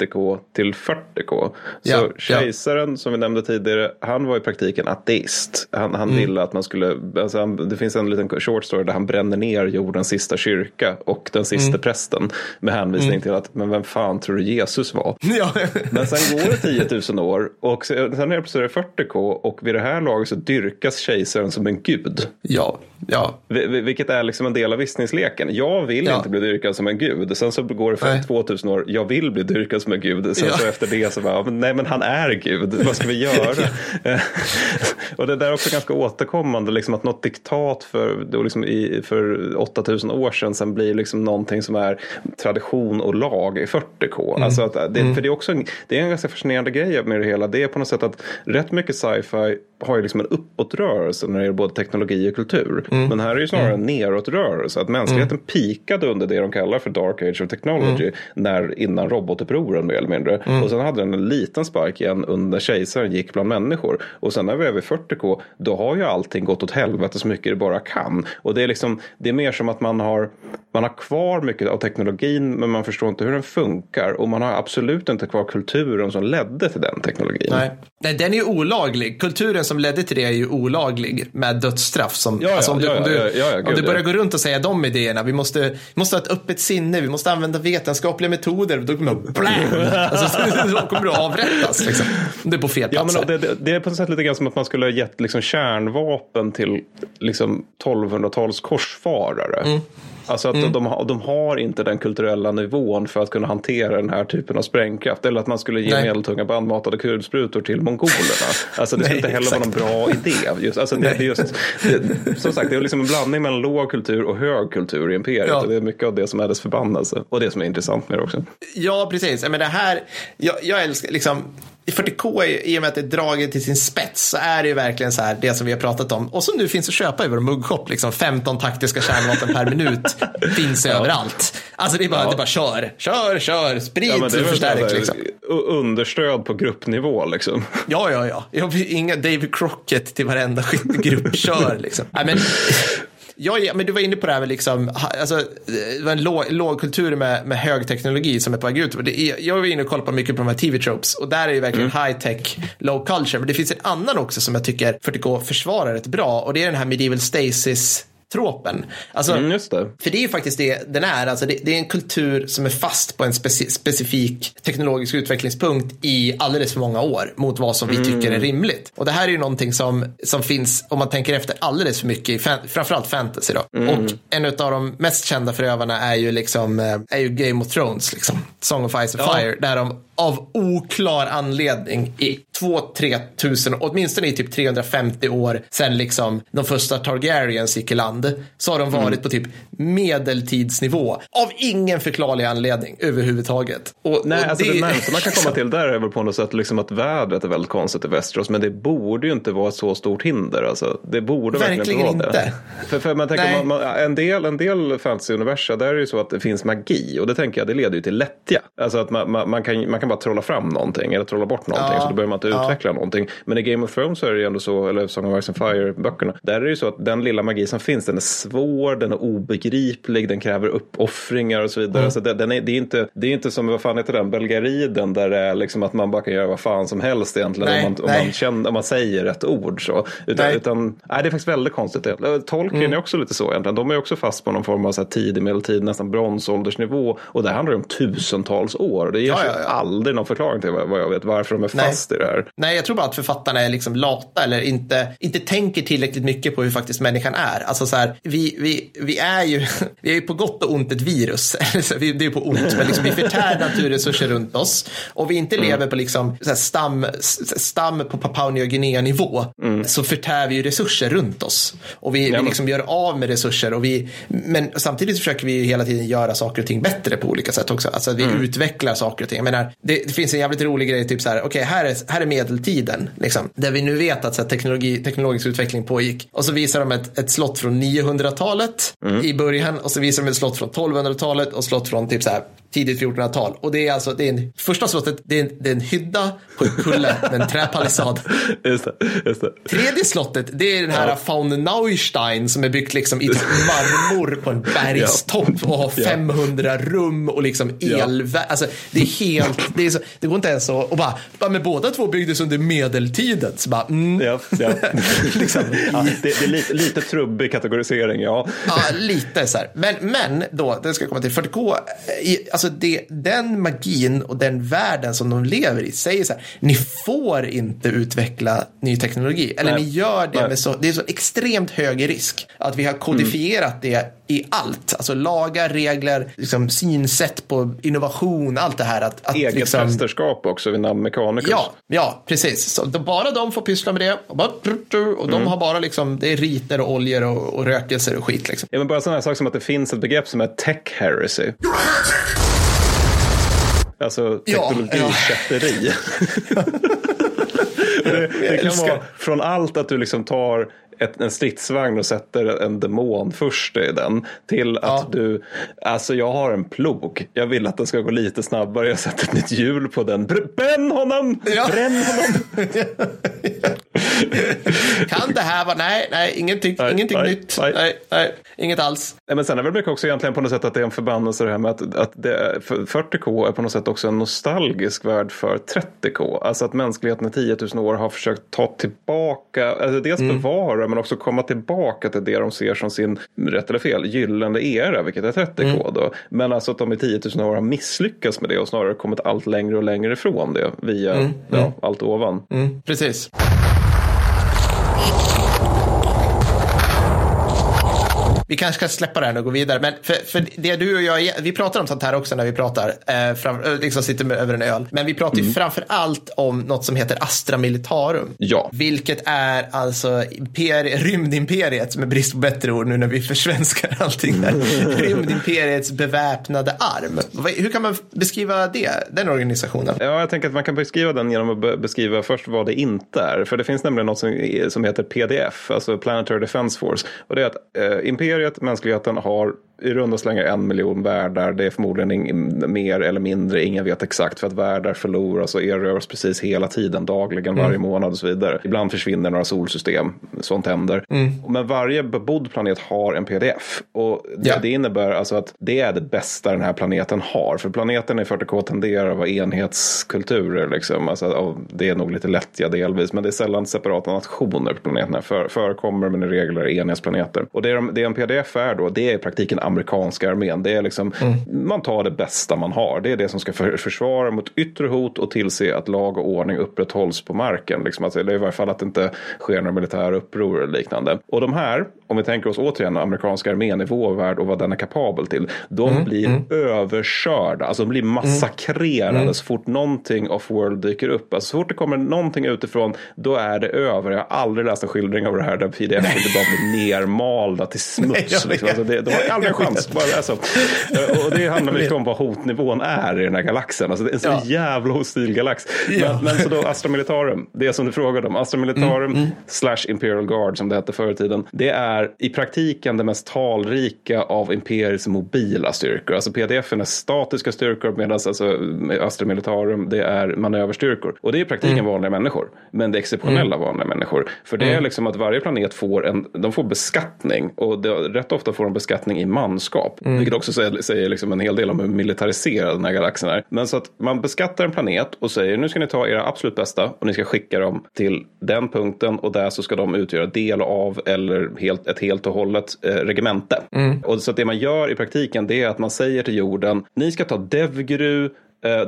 30K till 40K. Så Ja, ja. kejsaren som vi nämnde tidigare. Han var i praktiken ateist. Han, han Mm. ville att man skulle, alltså, han- det finns en liten short story där han bränner ner jordens sista kyrka och den sista Mm. prästen med hänvisning till att, men vem fan tror du Jesus var? Ja. Men sen går det 10 000 år och sen sen är det plötsligt 40k och vid det här laget så dyrkas kejsaren som en gud. ja, ja. Vi- vi- Vilket är liksom en del av visningsleken. Jag vill Ja. inte bli dyrkad som en gud. Sen så går det för Nej. 2000 år. Jag vill bli dyrkad som en gud. Sen Ja. så efter det så bara, nej men han är gud. Vad ska vi göra? och det där är också ganska återkommande. Liksom att något diktat för, då liksom i, för 8000 år sedan sen blir liksom någonting som är tradition och lag i 40k. Mm. Alltså att det, För det är också en, det är en ganska fascinerande grej med det hela. Det är på något sätt att rätt mycket sci-fi har ju liksom en uppåtrörelse när det gäller både teknologi och kultur. Mm. Men här är ju snarare en neråtrörelse. Att mänskligheten pikade under det de kallar för dark age of technology. Mm. När, innan robotupproren mer eller mindre. Och sen hade den en liten spark igen under kejsaren gick bland människor. Och sen när vi är vid 40k då har ju allting gått åt helvete så mycket det bara kan. Och det är liksom det är mer som att man har man har kvar mycket av teknologin men man förstår inte hur den funkar. Och man har absolut inte kvar kulturen som ledde till den teknologin. Nej. Nej, den är ju olaglig. Kulturen som ledde till det är ju olaglig med dödsstraff. Som, Ja, ja, alltså om du, ja, om du, ja, ja, ja, om du börjar ja. gå runt och säga de idéerna, vi måste, vi måste ha ett öppet sinne, vi måste använda vetenskapliga metoder, då kommer du! Alltså, då kommer du avrättas. Liksom. Det är på fel Ja, plats. men det, det, det är på något sätt lite grann som att man skulle ha gett liksom kärnvapen till liksom 1200-tals korsfarare. Mm. Alltså att de, har- de har inte den kulturella nivån för att kunna hantera den här typen av sprängkraft. Eller att man skulle ge Nej. medeltunga bandmatade kulsprutor till mongolerna. Alltså det skulle inte heller vara någon bra idé. Just, alltså det, just, det, som sagt, det är liksom en blandning mellan låg kultur och hög kultur i imperiet. Ja. Och det är mycket av det som är dess förbannelse. Och det som är intressant med det också. Ja, precis. Men det här, jag, jag älskar liksom, i 40K, är- i och med att det är draget till sin spets, så är det ju verkligen så här, det som vi har pratat om, och som nu finns att köpa i vår muggshop, liksom 15 taktiska kärnvapen per minut finns överallt. Alltså det är bara, det är bara kör, kör, kör, sprid Ja, och förstärk liksom. understöd på gruppnivå liksom. Ja, ja, ja. Inga David Crockett till varenda skyttegrupp. Kör liksom. Nej, men, ja, men du var inne på det här med liksom, alltså, det var en låg, lågkultur med, med hög teknologi som är på väg ut. Jag var inne och kollade på mycket på de här TV-tropes och där är ju verkligen high tech, low culture. Men det finns en annan också som jag tycker 40K försvarar rätt bra och det är den här medieval stasis tropen. Alltså, Mm, det. för det är ju faktiskt det den är. Alltså det, det är en kultur som är fast på en speci specifik teknologisk utvecklingspunkt i alldeles för många år mot vad som vi tycker är rimligt. Och det här är ju någonting som, som finns, om man tänker efter, alldeles för mycket i fan, framförallt fantasy. Då. Och en av de mest kända förövarna är ju, liksom, eh, är ju Game of Thrones, liksom. Song of Ice and Ja. Fire, där de av oklar anledning i 2-3 tusen, åtminstone i typ 350 år sedan liksom de första Targaryens gick i land, så har de varit Mm. på typ medeltidsnivå. Av ingen förklarlig anledning överhuvudtaget. Och, Nej, och alltså det, närmaste man kan komma till där är väl på något sätt liksom att vädret är väldigt konstigt i Västerås. Men det borde ju inte vara ett så stort hinder. Alltså, det borde verkligen, Verkligen inte vara det. För, för man tänker, man, man, en del, en del fantasy-universa, där är det ju så att det finns magi. Och det tänker jag, det leder ju till lättja. Alltså att man, man, man, kan, man kan bara trolla fram någonting eller trolla bort någonting. Ja. Så då behöver man inte Ja. utveckla någonting. Men i Game of Thrones så är det ju ändå så, eller Song of Ice and Fire-böckerna. Där är det ju så att den lilla magi som finns, den är svår, den är obegriplig, den kräver uppoffringar och så vidare. Mm. Så det, den är, det, är inte, det är inte som, vad fan heter den, Belgariden där det är liksom att man bara kan göra vad fan som helst egentligen Nej, om, man, om, man känner, om man säger rätt ord. Så. Utan, Nej. utan, nej, det är faktiskt väldigt konstigt. egentligen. Tolkien Mm. är också lite så egentligen. De är också fast på någon form av så här tidig medeltid, nästan bronsåldersnivå. Och det handlar ju om tusentals år. Det ges Ja, ju ja, ja. Aldrig någon förklaring till vad jag vet varför de är Nej. fast i det här. Nej, jag tror bara att författarna är liksom lata eller inte, inte tänker tillräckligt mycket på hur faktiskt människan är. Alltså så här, vi, vi, vi är ju, vi är ju på gott och ont ett virus. Så, det är ju på ont, men liksom, vi förtär naturresurser runt oss. Och vi inte Mm. lever på liksom så här stam, stam på Papua Nya Guinea nivå, så förtär vi ju resurser runt oss. Och vi, vi liksom gör av med resurser. Och vi, men samtidigt försöker vi ju hela tiden göra saker och ting bättre på olika sätt också. Alltså att vi utvecklar saker och ting. Jag menar, det, det finns en jävligt rolig grej, typ så här, okej, här, är, här är medeltiden, liksom, där vi nu vet att så här, teknologi, teknologisk utveckling pågick. Och så visar de ett, ett slott från 900-talet i början och så visar de ett slott från 1200-talet och slott från typ så här tidigt 1400-tal. Och det är alltså, det är en, första slottet, det är en, det är en hydda på en kulle med en träpalissad. Just det, just det. Tredje slottet, det är den här Faun Neustein som är byggt liksom i typ marmor på en bergstopp och har 500 rum och liksom elvärme. Alltså, det är helt, det, är så, det går inte ens att, och bara, bara, men båda två byggdes under medeltiden. Så bara, mm, Ja, ja. liksom, ja, det, det är lite, lite trubbig kategorisering, ja. Ja, lite så här. Men, men då, det ska jag komma till. 40K, i- alltså det, den magin och den världen som de lever i säger så här, ni får inte utveckla ny teknologi. Eller Nej. ni gör det Nej. med så, det är så extremt hög risk att vi har kodifierat det i allt. Alltså lagar, regler, liksom synsätt på innovation, allt det här. Att, att Eget liksom, mästerskap också vid namn Mechanicus. Ja, ja, precis. Så bara de får pyssla med det. Och, bara, och Mm. de har bara liksom, det är riter och oljor och, och rökelser och skit. Liksom. Ja, men bara sådana här saker som att det finns ett begrepp som är tech heresy. Alltså Ja, teknologikätteri. det, det kan vara från allt att du liksom tar ett, en stridsvagn och sätter en demon först i den till att Ja. du, alltså jag har en plog, jag vill att den ska gå lite snabbare, jag sätter ett nytt hjul på den, Br- bränn honom, Ja. bränn honom. Kan det här vara, nej, nej, ingenting, Nej, ingenting nej, nytt. nej. Nej. Nej, inget alls. Men sen är väl mycket också egentligen på något sätt att det är en förbannelse det här med att, att det, är- för 40K är på något sätt också en nostalgisk värld för 30K. Alltså att mänskligheten i 10 000 år har försökt ta tillbaka, alltså dels bevara men också komma tillbaka till det de ser som sin, rätt eller fel, gyllene era, vilket är 30K då. Men alltså att de i 10 000 år har misslyckats med det och snarare kommit allt längre och längre ifrån det via Ja, allt ovan. Mm, precis. Vi kanske ska släppa det här nu och gå vidare. Men för, för det du och jag, vi pratar om sånt här också när vi pratar, eh, fram, eh, liksom sitter med, över en öl. Men vi pratar ju framför allt om något som heter Astra Militarum. Ja. Vilket är alltså imperie, rymdimperiet, med brist på bättre ord nu när vi försvenskar allting där. Rymdimperiets beväpnade arm. Hur kan man beskriva det, den organisationen? Ja, jag tänker att man kan beskriva den genom att be- beskriva först vad det inte är. För det finns nämligen något som, som heter PDF, alltså Planetary Defense Force. Och det är att eh, imperiet, mänskligheten, har i runda slängar en miljon världar. Det är förmodligen ing- mer eller mindre, ingen vet exakt. För att världar förloras och erövras precis hela tiden, dagligen, varje månad och så vidare. Ibland försvinner några solsystem, sånt händer. Men varje bebodd planet har en PDF. Och det, Ja. det innebär alltså att det är det bästa den här planeten har. För planeten i 40K tenderar att vara enhetskulturer. Liksom. Alltså, det är nog lite lättja delvis, men det är sällan separata nationer på planeterna. För, förekommer men i regel är enhetsplaneter. Och det, de, det en pdf är då, det är i praktiken amerikanska armén. Det är liksom, Man tar det bästa man har. Det är det som ska för, försvara mot yttre hot och tillse att lag och ordning upprätthålls på marken. Liksom. Alltså, eller i varje fall att det inte sker några militära uppror eller liknande. Och de här, om vi tänker oss återigen amerikanska armén i vår värld och vad den är kapabel till. De blir överkörda, alltså de blir massakrerade så fort någonting off-world dyker upp. Alltså så fort det kommer någonting utifrån, då är det över. Jag har aldrig läst en skildring av det här där pdf inte bara blir nermalda till Nej, smuts. jag liksom. alltså det, de har aldrig en chans. Bara, alltså. Och det handlar mycket om vad hotnivån är i den här galaxen. Alltså det är en så Ja. jävla hostil galax. Ja. Men, men så då Astra Militarum, det som du frågade om. Astra Militarum Mm, slash Imperial Guard som det hette förr i tiden. Det är i praktiken det mest talrika av Imperiets mobila styrkor. Alltså pdf är statiska styrkor medan alltså, Astra Militarum det är manöverstyrkor. Och det är i praktiken Mm. vanliga människor. Men det är exceptionella vanliga människor. För det Mm. är liksom att varje planet får en, de får beskattning. Och det, rätt ofta får de beskattning i manskap. Mm. Vilket också säger, säger liksom en hel del om hur militariserad den här galaxen är. Men så att man beskattar en planet och säger nu ska ni ta era absolut bästa och ni ska skicka dem till den punkten och där så ska de utgöra del av eller helt, ett helt och hållet eh, regemente. Och så det man gör i praktiken det är att man säger till jorden ni ska ta Devgru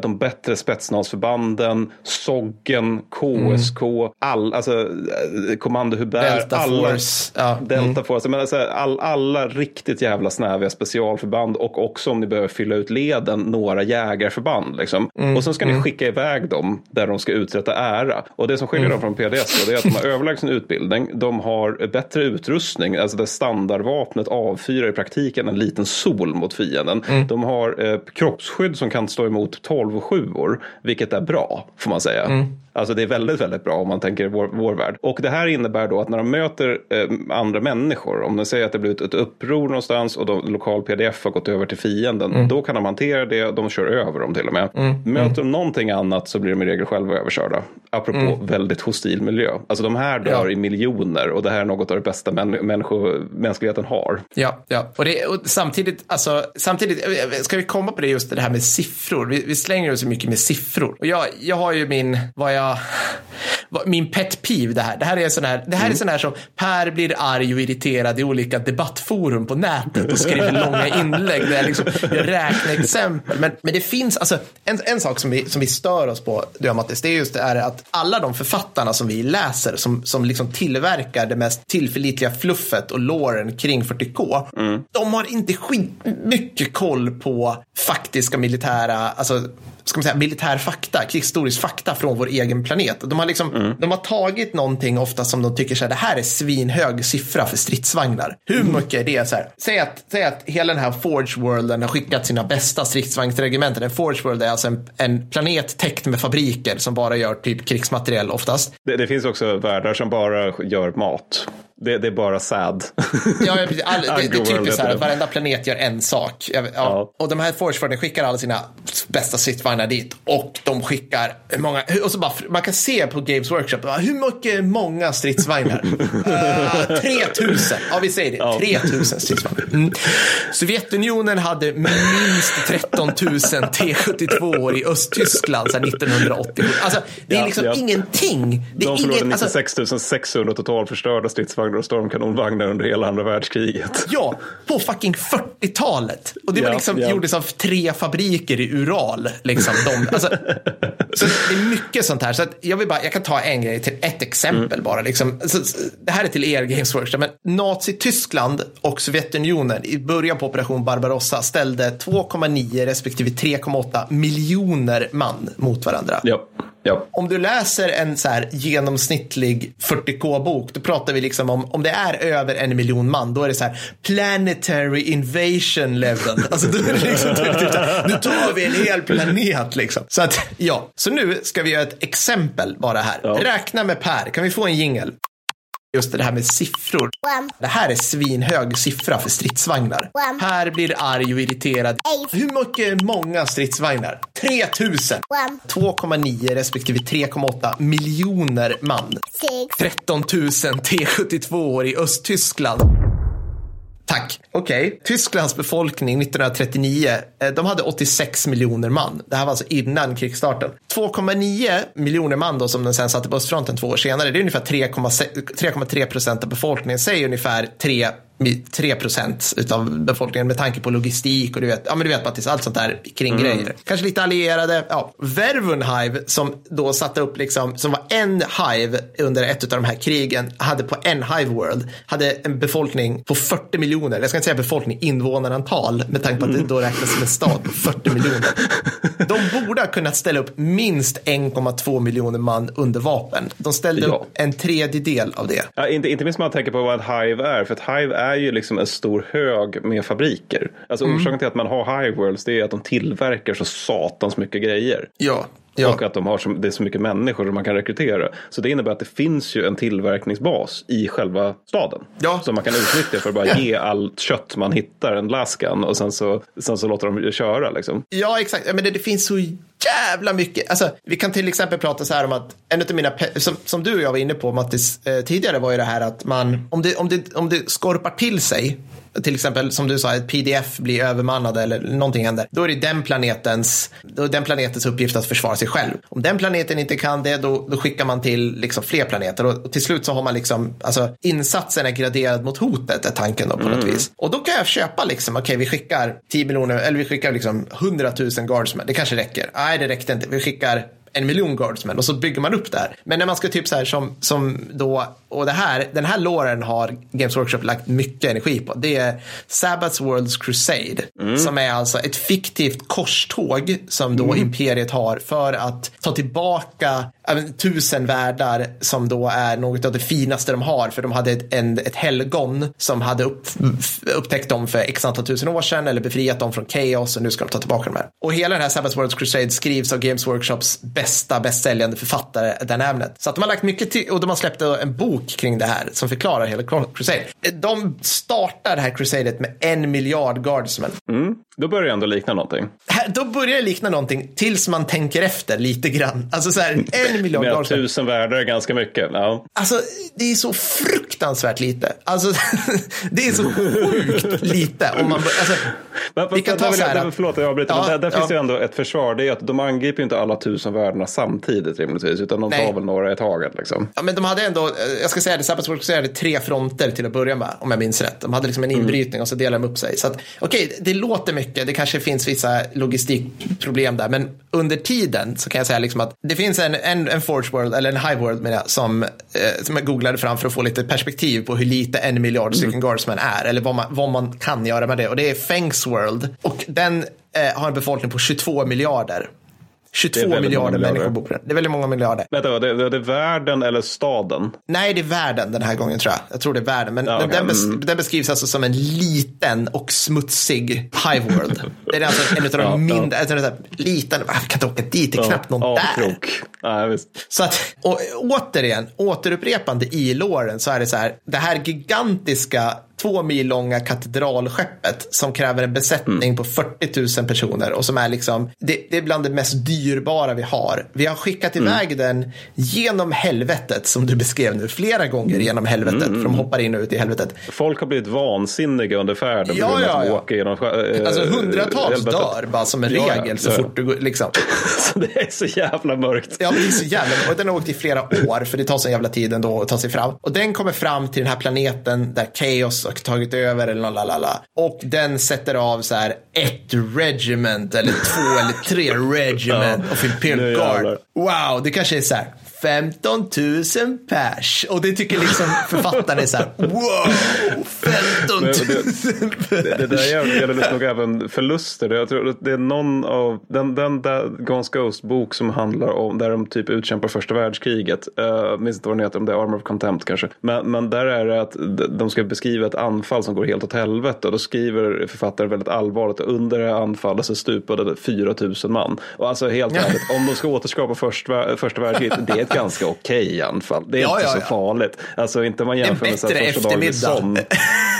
de bättre spetsnazförbanden, Soggen, KSK, all, alltså eh, Kommando Hubert, Delta alla, Force. Ja. Delta Force, men alltså, all, alla riktigt jävla snäviga specialförband och också om ni behöver fylla ut leden, några jägarförband. Liksom. och sen ska ni skicka iväg dem där de ska uträtta ära. Och det som skiljer dem från PDS då, är att de har överlägsen utbildning, de har bättre utrustning, alltså där standardvapnet avfyrar i praktiken en liten sol mot fienden. De har eh, kroppsskydd som kan stå emot 12 och 7 vilket är bra, får man säga. Mm. Alltså det är väldigt, väldigt bra om man tänker vår, vår värld. Och det här innebär då att när de möter eh, andra människor, om de säger att det blivit ett uppror någonstans och de, lokal pdf har gått över till fienden, Mm. då kan de hantera det de kör över dem till och med. Möter de någonting annat så blir de i regel själva överkörda. Apropå väldigt hostil miljö. Alltså de här dör Mm. Ja. i miljoner och det här är något av det bästa män, människo, mänskligheten har. Ja, ja. Och, det, och samtidigt, alltså, samtidigt, eh, ska vi komma på det just det här med siffror. Vi, vi slänger oss så mycket med siffror. Och jag, jag har ju min, vad jag, vad, min pet peeve det här. Det här är sån här, det här är sån här som Per blir arg och irriterad i olika debattforum på nätet och skriver långa inlägg där jag liksom jag räknar exempel. Men, men det finns, alltså, en, en sak som vi, som vi stör oss på, du och Mattis, det är just det här att alla de författarna som vi läser, som, som liksom tillverkar det mest tillförlitliga fluffet och låren kring 40K, de har inte skit mycket koll på faktiska militära, alltså ska man säga, militär fakta, krigshistorisk fakta från vår egen planet. De har, liksom, de har tagit någonting ofta som de tycker så här, det här är svinhög siffra för stridsvagnar. Hur mycket är det? Så här, säg, att, säg att hela den här Forge Worlden har skickat sina bästa stridsvagnsregementen. En Forge World är alltså en, en planet täckt med fabriker som bara gör typ krigsmateriel oftast. Det, det finns också världar som bara gör mat. Det, det är bara sad. Ja, ja, precis. All, det, det är typiskt så här att varenda planet gör en sak. Ja, Ja. Och de här Forge skickar alla sina bästa stridsvagnar dit. Och de skickar hur många, och så bara, man kan se på Games Workshop, hur mycket många stridsvagnar? uh, 3000, ja vi säger det, Ja. 3000 stridsvagnar. Mm. Sovjetunionen hade minst 13 000 T72 i Östtyskland sedan 1987. Alltså, det är liksom ingenting. Det är De förlorade ingen, alltså, 96 600 totalförstörda stridsvagnar och stormkanonvagnar under hela andra världskriget. Ja, på fucking 40-talet. Och det var Ja, liksom, ja. gjordes av tre fabriker i Ural. Liksom, de, alltså, så det är mycket sånt här. Så jag, vill bara, jag kan ta en grej till ett exempel Mm. bara. Liksom. Så, det här är till er Games Workshop. Men Nazi-Tyskland och Sovjetunionen i början på operation Barbarossa ställde 2,9 respektive 3,8 miljoner man mot varandra. Ja, ja. Om du läser en så här genomsnittlig 40k-bok, då pratar vi liksom om, om det är över en miljon man, då är det så här planetary invasion level. Alltså då är det liksom typ, typ nu tar vi en hel planet liksom. Så att, ja. Så nu ska vi göra ett exempel bara här. Ja. Räkna med Per, kan vi få en jingel? Just det här med siffror. Det här är svinhög siffra för stridsvagnar. Per blir arg och irriterad. Hur mycket många stridsvagnar? 3000. 2,9 respektive 3,8 miljoner man. 13 000 T72 i Östtyskland. Tack. Okej. Tysklands befolkning 1939, eh, de hade 86 miljoner man. Det här var alltså innan krigsstarten. 2,9 miljoner man då som den sen satte på östfronten två år senare, det är ungefär 3,6 3,3 procent av befolkningen. Säg ungefär 3 3 procent utav befolkningen med tanke på logistik och du vet, ja men du vet Mattis, allt sånt där kring grejer. Kanske lite allierade, ja. Vervunhive som då satte upp liksom, som var en hive under ett av de här krigen, hade på en hive world, hade en befolkning på 40 miljoner, jag ska inte säga befolkning, invånarantal, med tanke på att det då räknas som en stad på 40 miljoner. De borde ha kunnat ställa upp minst 1,2 miljoner man under vapen. De ställde Ja. upp en tredjedel av det. Ja, inte, inte minst man tänker på vad ett hive är. För ett hive är ju liksom en stor hög med fabriker. Alltså Mm. orsaken till att man har hive worlds det är att de tillverkar så satans mycket grejer. Ja. Ja. Och att de har så, det är så mycket människor som man kan rekrytera. Så det innebär att det finns ju en tillverkningsbas i själva staden. Ja. Som man kan utnyttja för att bara ge allt kött man hittar en laskan. Och sen så, sen så låter de köra liksom. Ja, exakt. Men det, det finns så jävla mycket. Alltså, vi kan till exempel prata så här om att en av mina, pe- som, som du och jag var inne på Mattis eh, tidigare var ju det här att man, om det, om det, om det skorpar till sig, till exempel som du sa, ett pdf blir övermannad eller någonting händer, då är det den planetens, då är den planetens uppgift att försvara sig själv. Om den planeten inte kan det, då, då skickar man till liksom fler planeter och, och till slut så har man liksom, alltså insatsen är graderad mot hotet är tanken då på något vis. Och då kan jag köpa liksom, okej vi skickar 10 miljoner, eller vi skickar liksom 100 000 guardsmen, det kanske räcker. Nej, det räckte inte, vi skickar en miljon guardsmen och så bygger man upp det här. Men när man ska typ så här som, som då och det här, den här låren har Games Workshop lagt mycket energi på. Det är Sabbath's World's Crusade. Som är alltså ett fiktivt korståg som då Imperiet har för att ta tillbaka ja, men, tusen världar som då är något av det finaste de har. För de hade ett, en, ett helgon som hade upp, upptäckt dem för x antal tusen år sedan eller befriat dem från chaos och nu ska de ta tillbaka dem här. Och hela den här Sabbath Worlds Crusade skrivs av Games Workshops bästa bästsäljande författare Dan Abnett. Så att de har lagt mycket till och de har släppt en bok kring det här som förklarar hela Crusade. De startar det här Crusadet med en miljard guardsmen. Då börjar det ändå likna någonting. Då börjar det likna någonting tills man tänker efter lite grann. Alltså så här, en miljard Med guardsmen. tusen världar är ganska mycket. Ja. Alltså, det är så fruktansvärt lite. Alltså, det är så sjukt lite. Om man, alltså, Men, Vi kan ta där så här där- att- Förlåt, jag avbryter. Ja, men där, där ja. finns ju ändå ett försvar. Det är att de angriper ju inte alla tusen värdena samtidigt rimligtvis. Utan de tar Nej. väl några i taget. Liksom. Ja, men de hade ändå, jag ska säga det, Sabbath Works hade tre fronter till att börja med, om jag minns rätt. De hade liksom en Mm. inbrytning och så delade de upp sig. Så att, okej, det låter mycket, det kanske finns vissa logistikproblem där, men under tiden så kan jag säga liksom att det finns en, en, en Forge World, eller en Hive World menar jag, som, eh, som jag googlade fram för att få lite perspektiv på hur lite en miljard stycken Mm. guardsmen är, eller vad man, vad man kan göra med det. Och det är Fangs World, och den eh, har en befolkning på 22 miljarder. 22 väldigt många miljarder miljarder. människor bor på den. Det är väldigt många miljarder. Vänta, det, det, det är världen eller staden? Nej, det är världen den här gången tror jag. Jag tror det är världen. Men Ja, den, okej. den, bes, Mm. den beskrivs alltså som en liten och smutsig Hive World. Det är alltså en av de Ja, mindre, en sån där liten, ah, jag kan inte åka dit, det är knappt någon där. Visst. Så att, och, återigen, återupprepande i låren så är det så här, det här gigantiska två mil långa katedralskeppet som kräver en besättning Mm. på 40 000 personer och som är liksom, det, det är bland det mest dyrbara vi har. Vi har skickat Mm. iväg den genom helvetet som du beskrev nu, flera gånger genom helvetet, Mm, för de hoppar in och ut i helvetet. Folk har blivit vansinniga under färden Ja, ja, att ja. åka genom eh, Alltså hundratals helvetet. dör bara som en Ja, ja, regel så fort du går, liksom. Så det är så jävla mörkt. Ja, det är så jävla Och den har åkt i flera år, för det tar så jävla tid ändå att ta sig fram. Och den kommer fram till den här planeten där Chaos har tagit över eller lalala. Och den sätter av så här ett regiment eller två eller tre regiment of Imperial Guard. Wow, det kanske är så här 15 000 pers. Och det tycker liksom författaren är så här, wow, 15 000 Men Det, det där gäller nog även förluster. Jag tror att det är någon av den, den där Gons Ghost bok som handlar om där de typ utkämpar första världskriget. Jag minns inte vad den heter, om det är Armor of Contempt kanske. Men, men där är det att de ska beskriva ett anfall som går helt åt helvete. Och då skriver författaren väldigt allvarligt att under det här anfallet så stupade 4 000 man. Och alltså helt ärligt, om de ska återskapa första, första världskriget, det är ett ganska okej anfall. Det är Ja, inte ja, så ja. farligt. Alltså inte om man jämför med första dagen.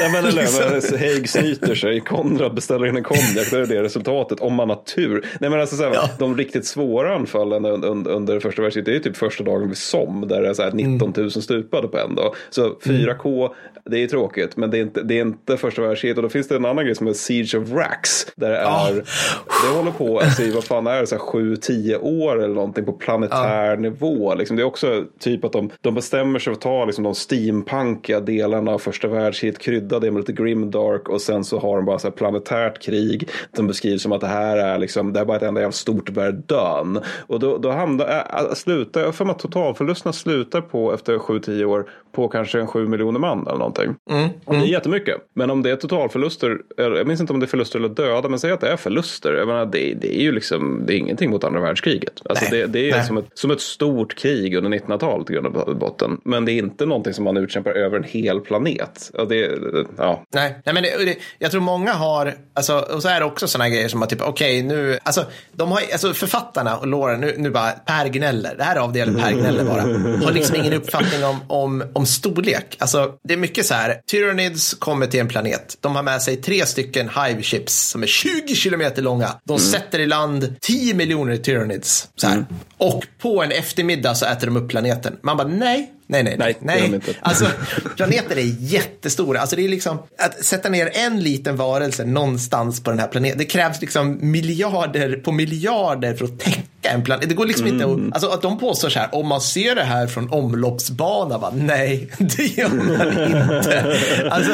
Ja, men eller, Haig snyter sig, Konrad beställer in en konjak, då är det resultatet om man har tur. Nej, men alltså, så här. De riktigt svåra anfallen under, under, första världskriget, det är typ första dagen vid Somme där det är så här 19 000 stupade på en dag. Så 4K, det är tråkigt, men det är, inte, det är inte första världskriget. Och då finns det en annan grej som är Siege of Rax, där det Ja. är, det håller på, alltså, i vad fan är det, så här 7-10 år eller någonting på planetär nivå. Liksom. Det är också typ att de, de bestämmer sig för att ta liksom, de steampunkiga delarna av första världskriget, krydda det med lite grimdark och sen så har de bara så här planetärt krig som beskrivs som att det här är liksom, det är bara ett enda jävla stort dön. Och då, då hamnar, äh, slutar, jag för mig att totalförlusterna slutar på efter 7-10 år på kanske en 7 miljoner man eller någonting. Och det är jättemycket. Men om det är totalförluster, eller jag minns inte om det är förluster eller döda, men säg att det är förluster. Jag menar, det, det är ju liksom, det är ingenting mot andra världskriget. Alltså det, det är som ett, som ett stort krig under 1900-talet i grund och botten. Men det är inte någonting som man utkämpar över en hel planet. Det, ja. Nej, nej men det, det, jag tror många har, alltså, och så är det också sådana grejer som att typ, okej nu, alltså, de har, alltså författarna och Lauren, nu, nu bara Per gnäller, det här är avdelningen Per gnäller bara, har liksom ingen uppfattning om, om, om storlek. Alltså, det är mycket så här, Tyranids kommer till en planet, de har med sig tre stycken Hive ships som är 20 kilometer långa. De sätter i land 10 miljoner Tyranids. Så här. Och på en eftermiddag så äter de upp planeten. Man bara, nej, nej, nej, Nej, nej. inte. Alltså, planeter är jättestora. Alltså, det är liksom, att sätta ner en liten varelse någonstans på den här planeten. Det krävs liksom miljarder på miljarder för att täcka en planet. Det går liksom inte Mm. att, alltså att de påstår så här, om man ser det här från omloppsbana, va? nej, det gör man inte. Alltså,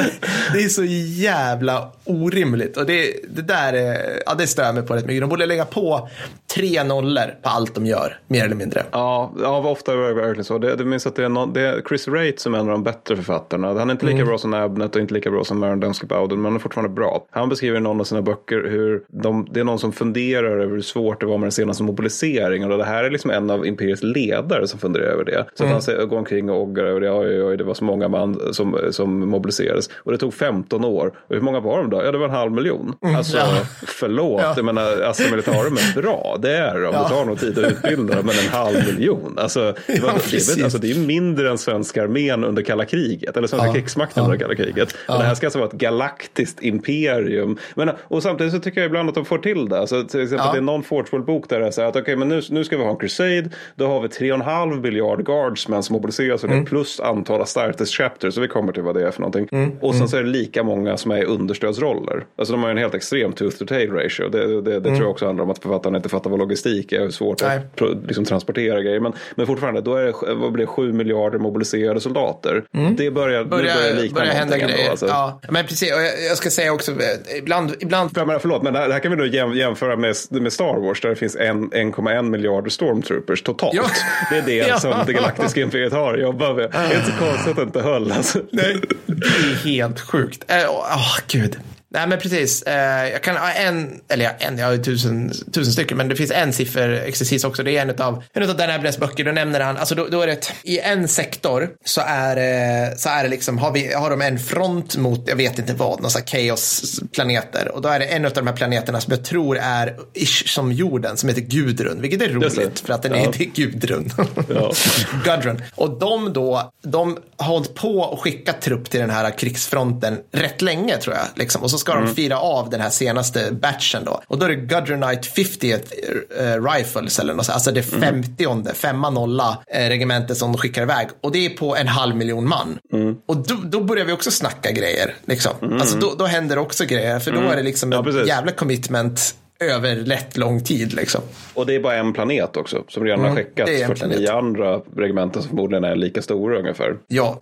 det är så jävla orimligt. Och det, det där är, ja, det stör mig på rätt mycket. De borde lägga på tre nollor på allt de gör, mer eller mindre. Ja, ja ofta är det verkligen så. Det, det minns att det är, någon, det är Chris Wright som är en av de bättre författarna. Han är inte lika bra som Abnett och inte lika bra som Maren Densky Bowden, men han är fortfarande bra. Han beskriver i någon av sina böcker hur de, det är någon som funderar över hur svårt det var med den senaste mobiliseringen. Och det här är liksom en av imperiets ledare som funderar över det. Så att han säger, går omkring och oggar över det. Oj, oj, oj, det var så många man som, som mobiliserades. Och det tog 15 år. Och hur många var de då? Ja, det var en halv miljon. Alltså, ja. förlåt. Ja. Jag menar, Astra Militarum är bra. Det är de. Det tar nog tid att utbilda dem, men en halv miljon. Alltså, det, var, Ja, det, alltså, det är mindre än svenska armén under kalla kriget. Eller svenska Ja. krigsmakten under kalla kriget. Och det här ska alltså vara ett galaktiskt imperium. Men, och samtidigt så tycker jag ibland att de får till det. Alltså, till exempel Ja. det är någon Forgeworld-bok där det är så här att okej, men nu, nu ska vi ha en crusade. Då har vi 3,5 miljard guardsmen som mobiliseras Mm. plus antal Astartes chapters. Så vi kommer till vad det är för någonting. Mm. Och sen så är det lika många som är i understödsroller. Alltså de har ju en helt extrem tooth to tail ratio. Det, det, det tror jag också handlar om att författarna inte fattar vad logistik är. Hur svårt Mm. Nej. att liksom, transportera grejer. Men, men fortfarande, då är det, vad blir det, 7 miljarder mobiliserade soldater. Det börjar, börjar det Börjar, likna börjar hända någonting ändå, grejer. alltså. Ja, men precis. Och jag, jag ska säga också, eh, ibland, ibland jag menar, förlåt, men det här, kan vi nog jäm, jämföra med, med Star Wars där det finns en- 1,1 miljarder stormtroopers totalt. Ja. Det är det Ja. som det galaktiska imperiet har att jobba med. Det är inte så konstigt att det inte höll. Alltså. Nej, det är helt sjukt. Åh, oh, gud. Nej, men precis. Eh, jag kan ha en, eller ja, en, jag har ju tusen, tusen stycken, men det finns en sifferexercis också. Det är en av en av Dan Abnests böcker. Då nämner han, alltså då, då är det, ett- i en sektor så är, det- så är det liksom, har, vi, har de en front mot, jag vet inte vad, några kaosplaneter. Och då är det en av de här planeterna som jag tror är ish som jorden, som heter Gudrun, vilket är roligt för att den Ja. heter Gudrun. Ja. Gudrun. Och de då, de har hållit på och skickat trupp till den här krigsfronten rätt länge tror jag. Liksom. Och så ska de fira av den här senaste batchen då. Och då är det Gudrunite 50th eh, Rifles eller något sånt. Alltså det 50 femma nolla eh, regementet som de skickar iväg. Och det är på en halv miljon man. Och då, då börjar vi också snacka grejer. Liksom. Alltså då, då händer också grejer. För då är det liksom Ja, jävla commitment över lätt lång tid. Liksom. Och det är bara en planet också som redan har skickat det är en 49 planet. andra regementen som förmodligen är lika stora ungefär. Ja.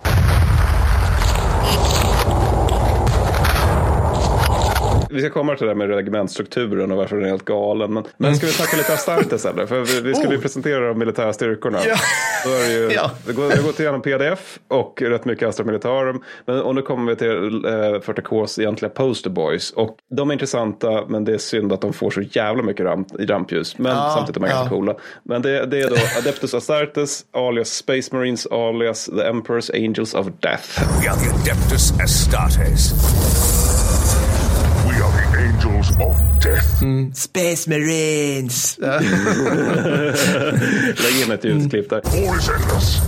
Vi ska komma till det där med regementsstrukturen och varför den är helt galen. Men, men ska vi snacka lite Astartes eller? För vi, vi skulle ju Oh. presentera de militära styrkorna. Ja. Då är det, ju, Ja. det, går, det går till igenom pdf och rätt mycket Astra Militarum. Men, och nu kommer vi till eh, 40Ks egentliga poster boys. Och de är intressanta men det är synd att de får så jävla mycket ramp, i rampljus. Men Ja, samtidigt de är ganska ja. coola. Men det, det är då Adeptus Astartes alias Space Marines alias The Emperor's Angels of Death. We are the Adeptus Astartes. Death. Space Marines. Lägg in ett ljudklipp där. War is endless.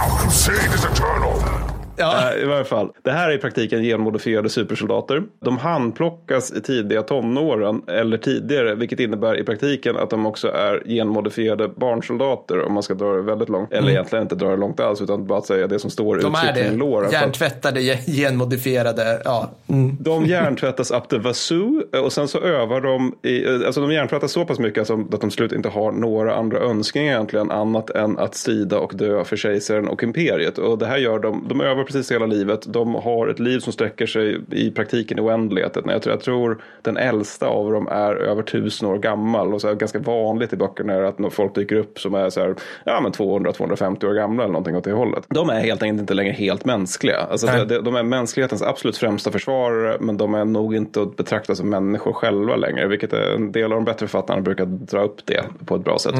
Our crusade is eternal. Ja. Eh, I varje fall. Det här är i praktiken genmodifierade supersoldater. De handplockas i tidiga tonåren eller tidigare, vilket innebär i praktiken att de också är genmodifierade barnsoldater om man ska dra det väldigt långt. Eller egentligen inte dra det långt alls, utan bara att säga det som står De är uttryckligen i det. låren. Hjärntvättade, ge- genmodifierade. Ja. Mm. De hjärntvättas up the wazoo eh, och sen så övar de, i, eh, alltså de hjärntvättas så pass mycket alltså att de slut inte har några andra önskningar egentligen annat än att strida och dö för kejsaren och imperiet. Och det här gör de, de övar precis hela livet. De har ett liv som sträcker sig i praktiken i oändligheten. Jag tror, jag tror den äldsta av dem är över tusen år gammal och så ganska vanligt i böckerna är att folk dyker upp som är så här, ja men 200-250 år gamla eller någonting åt det hållet. De är helt enkelt inte längre helt mänskliga. Alltså, Nej. de, de är mänsklighetens absolut främsta försvarare men de är nog inte att betrakta som människor själva längre. Vilket är en del av de bättre författarna brukar dra upp det på ett bra sätt.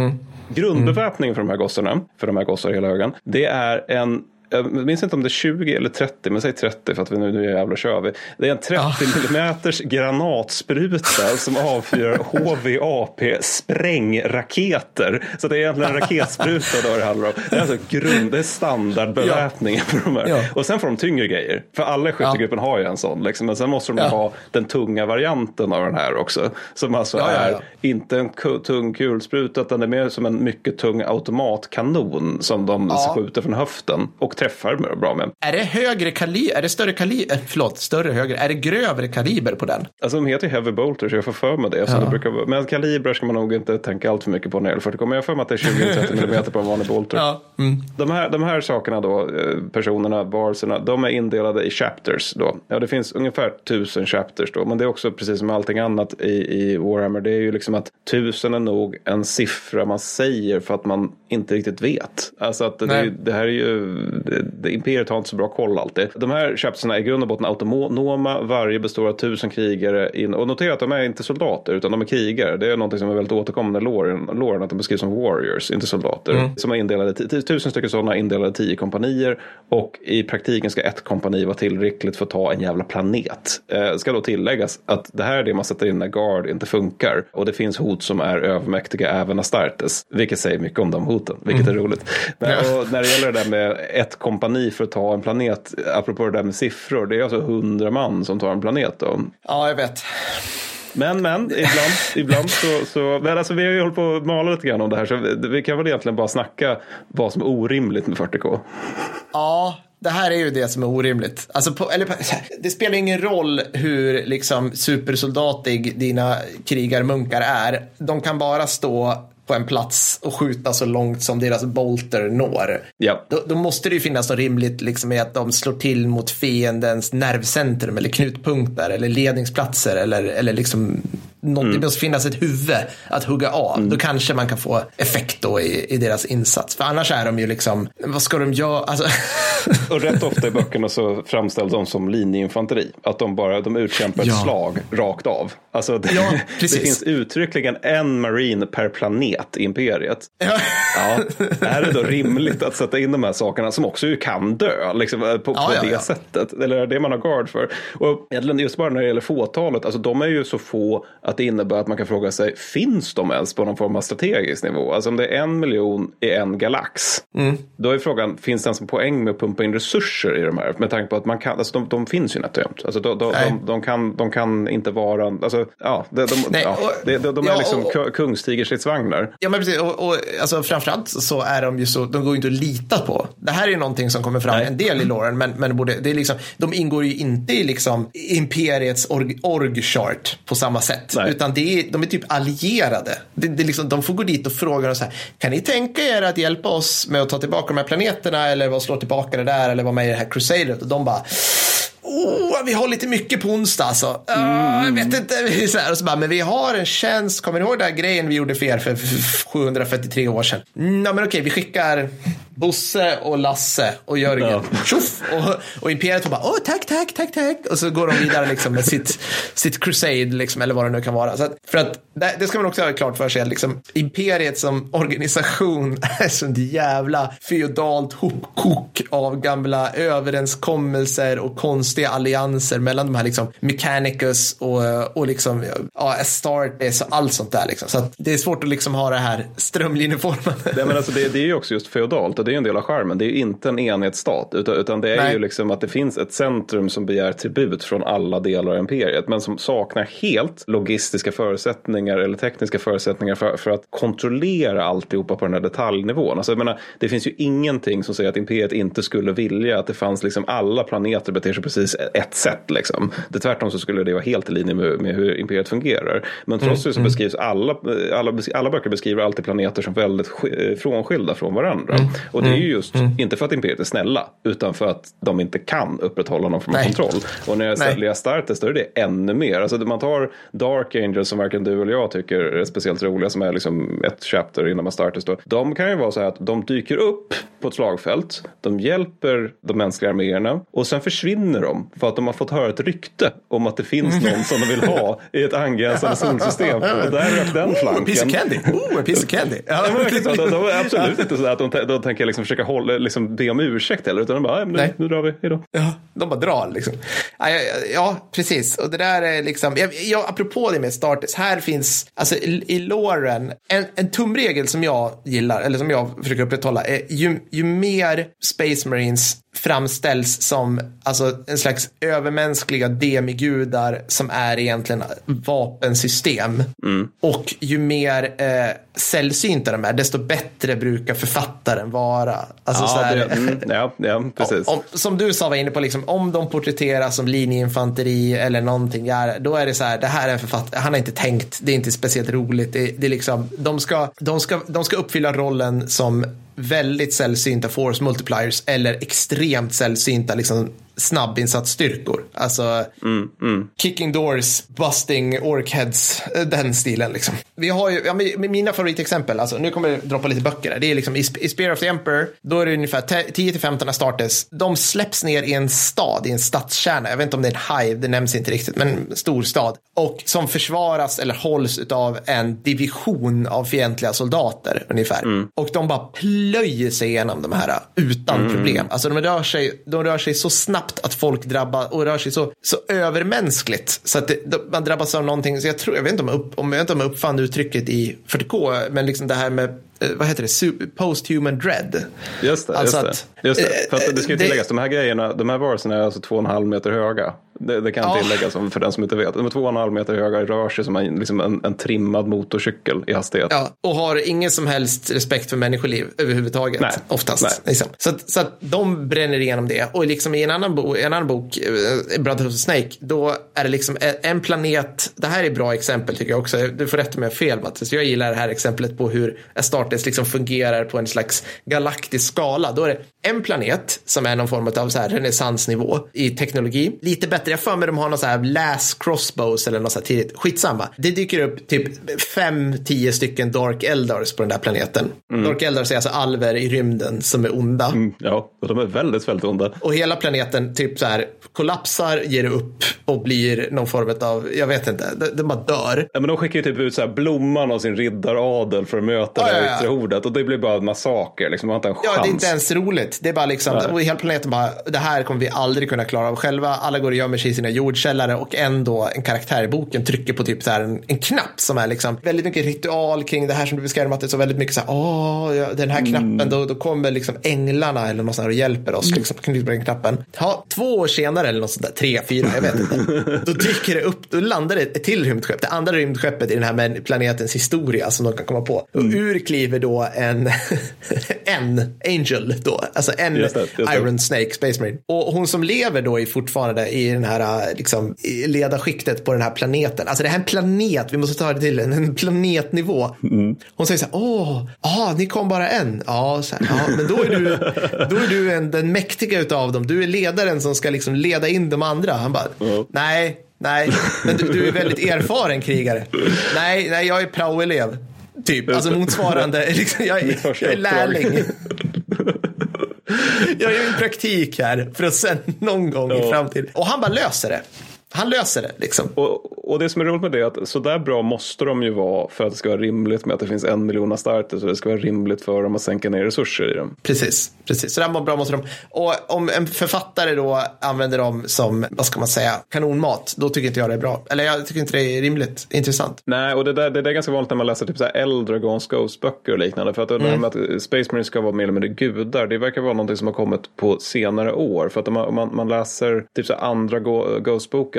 Grundbeväpningen för de här gossarna, för de här gossar i hela högen, det är en jag minns inte om det är 20 eller 30, men säg 30 för att vi nu, nu jävlar kör vi. Det är en 30 millimeters granatspruta som avfyrar HVAP sprängraketer. Så det är egentligen en raketspruta då det handlar om. Det är alltså grund, det är standardbeväpningen för de här. Ja. Och sen får de tyngre grejer. För alla i skyttegruppen har ju en sån. Liksom. Men sen måste de Ja. ha den tunga varianten av den här också. Som alltså Ja, ja, är ja. inte en tung kulspruta utan det är mer som en mycket tung automatkanon som de Ja. skjuter från höften. Och träffar bra med. Är det högre kaliber, är det större kaliber, förlåt, större högre, är det grövre kaliber på den? Alltså de heter ju Heavy Bolter så jag får för mig det. Så Ja. det brukar, men kalibrar ska man nog inte tänka allt för mycket på när det gäller 40 Men jag har för mig att det är 20-30 mm på en vanlig Bolter. Ja. Mm. De, här, de här sakerna då, eh, personerna, barserna, de är indelade i chapters då. Ja, det finns ungefär tusen chapters då. Men det är också precis som allt annat i, i Warhammer. Det är ju liksom att tusen är nog en siffra man säger för att man inte riktigt vet. Alltså att det, det här är ju, Imperiet har inte så bra koll alltid. De här chapterna är i grund och botten autonoma. Varje består av tusen krigare. In, och notera att de är inte soldater utan de är krigare. Det är något som är väldigt återkommande i loren att de beskrivs som warriors, inte soldater. Som är indelade tusen stycken sådana indelade tio kompanier. Och i praktiken ska ett kompani vara tillräckligt för att ta en jävla planet. Eh, ska då tilläggas att det här är det man sätter in när Guard inte funkar. Och det finns hot som är övermäktiga även Astartes. Vilket säger mycket om de hoten, vilket är roligt. Men, och när det gäller det där med ett kompani för att ta en planet, apropå det där med siffror, det är alltså hundra man som tar en planet då. Ja, jag vet. Men, men, ibland, ibland så, så, men alltså vi har ju hållit på att mala lite grann om det här, så vi, vi kan väl egentligen bara snacka vad som är orimligt med 40K. Ja, det här är ju det som är orimligt. Alltså på, eller det spelar ingen roll hur liksom, supersoldatig dina krigarmunkar är. De kan bara stå på en plats och skjuta så långt som deras bolter når. Ja. Då, då måste det ju finnas något rimligt liksom, i att de slår till mot fiendens nervcentrum eller knutpunkter eller ledningsplatser eller, eller liksom något, det måste finnas ett huvud att hugga av. Då kanske man kan få effekt då i, i deras insats. För annars är de ju liksom, vad ska de göra? Alltså, Och rätt ofta i böckerna så framställs de som linjeinfanteri. Att de bara de utkämpar ett Ja. slag rakt av. Alltså det, Ja, det finns uttryckligen en marine per planet i imperiet. Ja. Ja, är det då rimligt att sätta in de här sakerna som också kan dö liksom, på, på ja, det sättet? Eller är det det man har guard för? Och egentligen just bara när det gäller fåtalet, alltså de är ju så få att det innebär att man kan fråga sig, finns de ens på någon form av strategisk nivå? Alltså om det är en miljon i en galax, Mm. då är frågan, finns det ens en poäng med att pumpa in resurser i de här? Med tanke på att man kan, alltså de, de finns ju nätt och jämnt. Alltså de, de, de, kan, de kan inte vara, alltså ja, de, Nej, ja, de, de, de är ja, liksom och- kungstigerstridsvagnar. Ja, men precis. Och, och alltså, framförallt så är de ju så, de går ju inte att lita på. Det här är någonting som kommer fram Nej. en del i Loren, men, men borde, det är liksom, de ingår ju inte i liksom imperiets org, org-chart på samma sätt. Nej. Utan det är, de är typ allierade. Det, det liksom, de får gå dit och fråga och så här, kan ni tänka er att hjälpa oss med att ta tillbaka de här planeterna eller vad slå tillbaka det där eller vara med i det här crusadet? Och de bara, Oh, vi har lite mycket på onsdag alltså. Ah, jag vet inte. Så här, och så bara, men vi har en tjänst. Kommer ni ihåg den här grejen vi gjorde för er för för 743 år sedan? Mm, ja, men okej, vi skickar Bosse och Lasse och Jörgen. Ja. Tjoff! Och, och Imperiet får bara, åh, tack, tack, tack, tack. Och så går de vidare liksom med sitt, sitt crusade, liksom, eller vad det nu kan vara. Så att, för att det, ska man också ha klart för sig, att liksom, Imperiet som organisation är sånt jävla feodalt hopkok av gamla överenskommelser och konstiga allianser mellan de här liksom Mechanicus och, och liksom, ja, Astartes och allt sånt där. Liksom. Så att det är svårt att liksom ha det här strömlinjeformade. Nej, men alltså det, det är ju också just feodalt och det är ju en del av charmen. Det är ju inte en enhetsstat utan, utan det är Nej. ju liksom att det finns ett centrum som begär tribut från alla delar av imperiet men som saknar helt logistiska förutsättningar eller tekniska förutsättningar för, för att kontrollera alltihopa på den här detaljnivån. Alltså, jag menar, det finns ju ingenting som säger att imperiet inte skulle vilja att det fanns liksom alla planeter beter sig precis ett sätt. Liksom. Det tvärtom så skulle det vara helt i linje med, med hur imperiet fungerar. Men trots det så beskrivs alla, alla, alla böcker beskriver alltid planeter som väldigt sk- frånskilda från varandra. Och det är ju just inte för att imperiet är snälla utan för att de inte kan upprätthålla någon form av kontroll. Och när jag Nej. ställer Astartes då är det ännu mer. Alltså man tar Dark Angels som varken du eller jag tycker är speciellt roliga som är liksom ett chapter inom Astartes då. De kan ju vara så här att de dyker upp på ett slagfält. De hjälper de mänskliga arméerna och sen försvinner de för att de har fått höra ett rykte om att det finns någon som de vill ha i ett angränsande solsystem. Och där rök den Oh, a piece of flanken. candy. Oh, a piece of candy. Ja, men verkligen så. de, de är absolut inte så att de, de tänker liksom försöka hålla, liksom be om ursäkt heller. Utan de bara, "Nej, men nu, Nej. nu drar vi, hejdå. Ja, de bara drar liksom. Ja, ja, ja, precis. Och det där är liksom, ja, ja, apropå det med Starters, här finns, alltså i, i låren, en, en tumregel som jag gillar, eller som jag försöker upprätthålla, är ju, ju mer Space Marines framställs som alltså, en slags övermänskliga demigudar som är egentligen vapensystem. Och ju mer eh, sällsynta de är, desto bättre brukar författaren vara. Alltså, så Ja, här, det, mm, ja, ja, precis. om, som du sa var inne på, liksom, om de porträtteras som linjeinfanteri eller någonting, ja, då är det så här, det här är en författare, han har inte tänkt, det är inte speciellt roligt, det, det är liksom, de ska, de, ska, de ska uppfylla rollen som väldigt sällsynta force multipliers eller extremt sällsynta liksom, snabbinsatsstyrkor. Alltså kicking doors, busting orkheads, eh, den stilen liksom. Vi har ju, ja, men mina favoritexempel, alltså nu kommer jag droppa lite böcker där. Det är liksom i, Sp- i Spear of the Emperor, då är det ungefär 10-15 Astartes. De släpps ner i en stad, i en stadskärna. Jag vet inte om det är en hive, det nämns inte riktigt, men en stor stad. Och som försvaras eller hålls av en division av fientliga soldater ungefär. Och de bara plöjer sig igenom de här utan problem. Alltså de rör sig, de rör sig så snabbt att folk drabbas och rör sig så, så övermänskligt. Så att det, man drabbas av någonting, så jag tror, jag vet inte om jag, upp, om jag, vet inte om jag uppfann uttrycket i 40K, men liksom det här med, vad heter det, post-human dread. Just det. Alltså just att, det. Just det. För att det ska ju det- tilläggas, de här grejerna, de här varelserna är alltså två och en halv meter höga. Det, det kan Ja. tilläggas för den som inte vet. De är två och en halv meter höga, rör sig som en, liksom en, en trimmad motorcykel i hastighet. Ja, och har ingen som helst respekt för människoliv överhuvudtaget. Nej. Oftast. Nej. Liksom. Så, att, så att de bränner igenom det. Och liksom i en annan, bo, en annan bok, eh, Brotherhood of Snake, då är det liksom en- planet. Det här är ett bra exempel tycker jag också. Du får rätta mig om jag fel Mattias. Jag gillar det här exemplet på hur Astartes liksom fungerar på en slags galaktisk skala. Då är det en planet som är någon form av så här renässansnivå i teknologi. Lite bättre. Jag för mig de har någon så här lass crossbows eller något så här tidigt. Skitsamma. Det dyker upp typ fem, tio stycken Dark Eldars på den där planeten. Dark Eldars är alltså alver i rymden som är onda. Mm, Ja, och de är väldigt, väldigt onda. Och hela planeten typ så här kollapsar, ger upp och blir någon form av, jag vet inte, de, de bara dör. Ja, men de skickar ju typ ut så här blomman av sin riddaradel för att möta Ja, ja, hordet. Och det blir bara en massaker. Liksom. Man har inte en chans. Ja, det är inte ens roligt. Det är bara liksom, och hela planeten bara, det här kommer vi aldrig kunna klara av själva. Alla går och gömmer sig i sina jordkällare och ändå en karaktär i boken trycker på typ så här en, en knapp som är liksom väldigt mycket ritual kring det här som du beskrev Mattis och väldigt mycket så här, åh, ja, den här knappen, då, då kommer liksom änglarna eller något sånt här och hjälper oss. Liksom, knyter på den knappen. Ja, två år senare eller något sånt där, tre, fyra, jag vet inte. Då dyker det upp, då landar det ett till rymdskepp, det andra rymdskeppet i den här planetens historia som de kan komma på. Och ur kliver då en, en Angel då, alltså en Just det, just. Iron Snake, Space Marine. Och hon som lever då i fortfarande i den här liksom, ledarskiktet på den här planeten. Alltså det här är en planet, vi måste ta det till en, planetnivå. Hon säger så här, åh, ah, ni kom bara en. Ja, här, ja men då är du, då är du en, den mäktiga utav dem. Du är ledaren som ska liksom leda in de andra. Han bara, nej, nej, men du, du är väldigt erfaren krigare. Nej, nej, jag är praoelev. Typ, alltså motsvarande, liksom, jag, är, jag är lärling. Jag gör en praktik här för att sen någon gång i Ja. framtiden. Och han bara löser det. Han löser det liksom. Och, och det som är roligt med det är att så där bra måste de ju vara för att det ska vara rimligt med att det finns en miljon Astartes och det ska vara rimligt för dem att sänka ner resurser i dem. Precis, precis. Så där var bra måste de. Och om en författare då använder dem som, vad ska man säga, kanonmat, då tycker inte jag det är bra. Eller jag tycker inte det är rimligt, intressant. Nej, och det där, det där är ganska vanligt när man läser typ så här äldre Gons Ghost-böcker och liknande. För att det här med att Space Marines ska vara mer eller mindre gudar, det verkar vara någonting som har kommit på senare år. För att om man, man, man läser typ så här andra Go-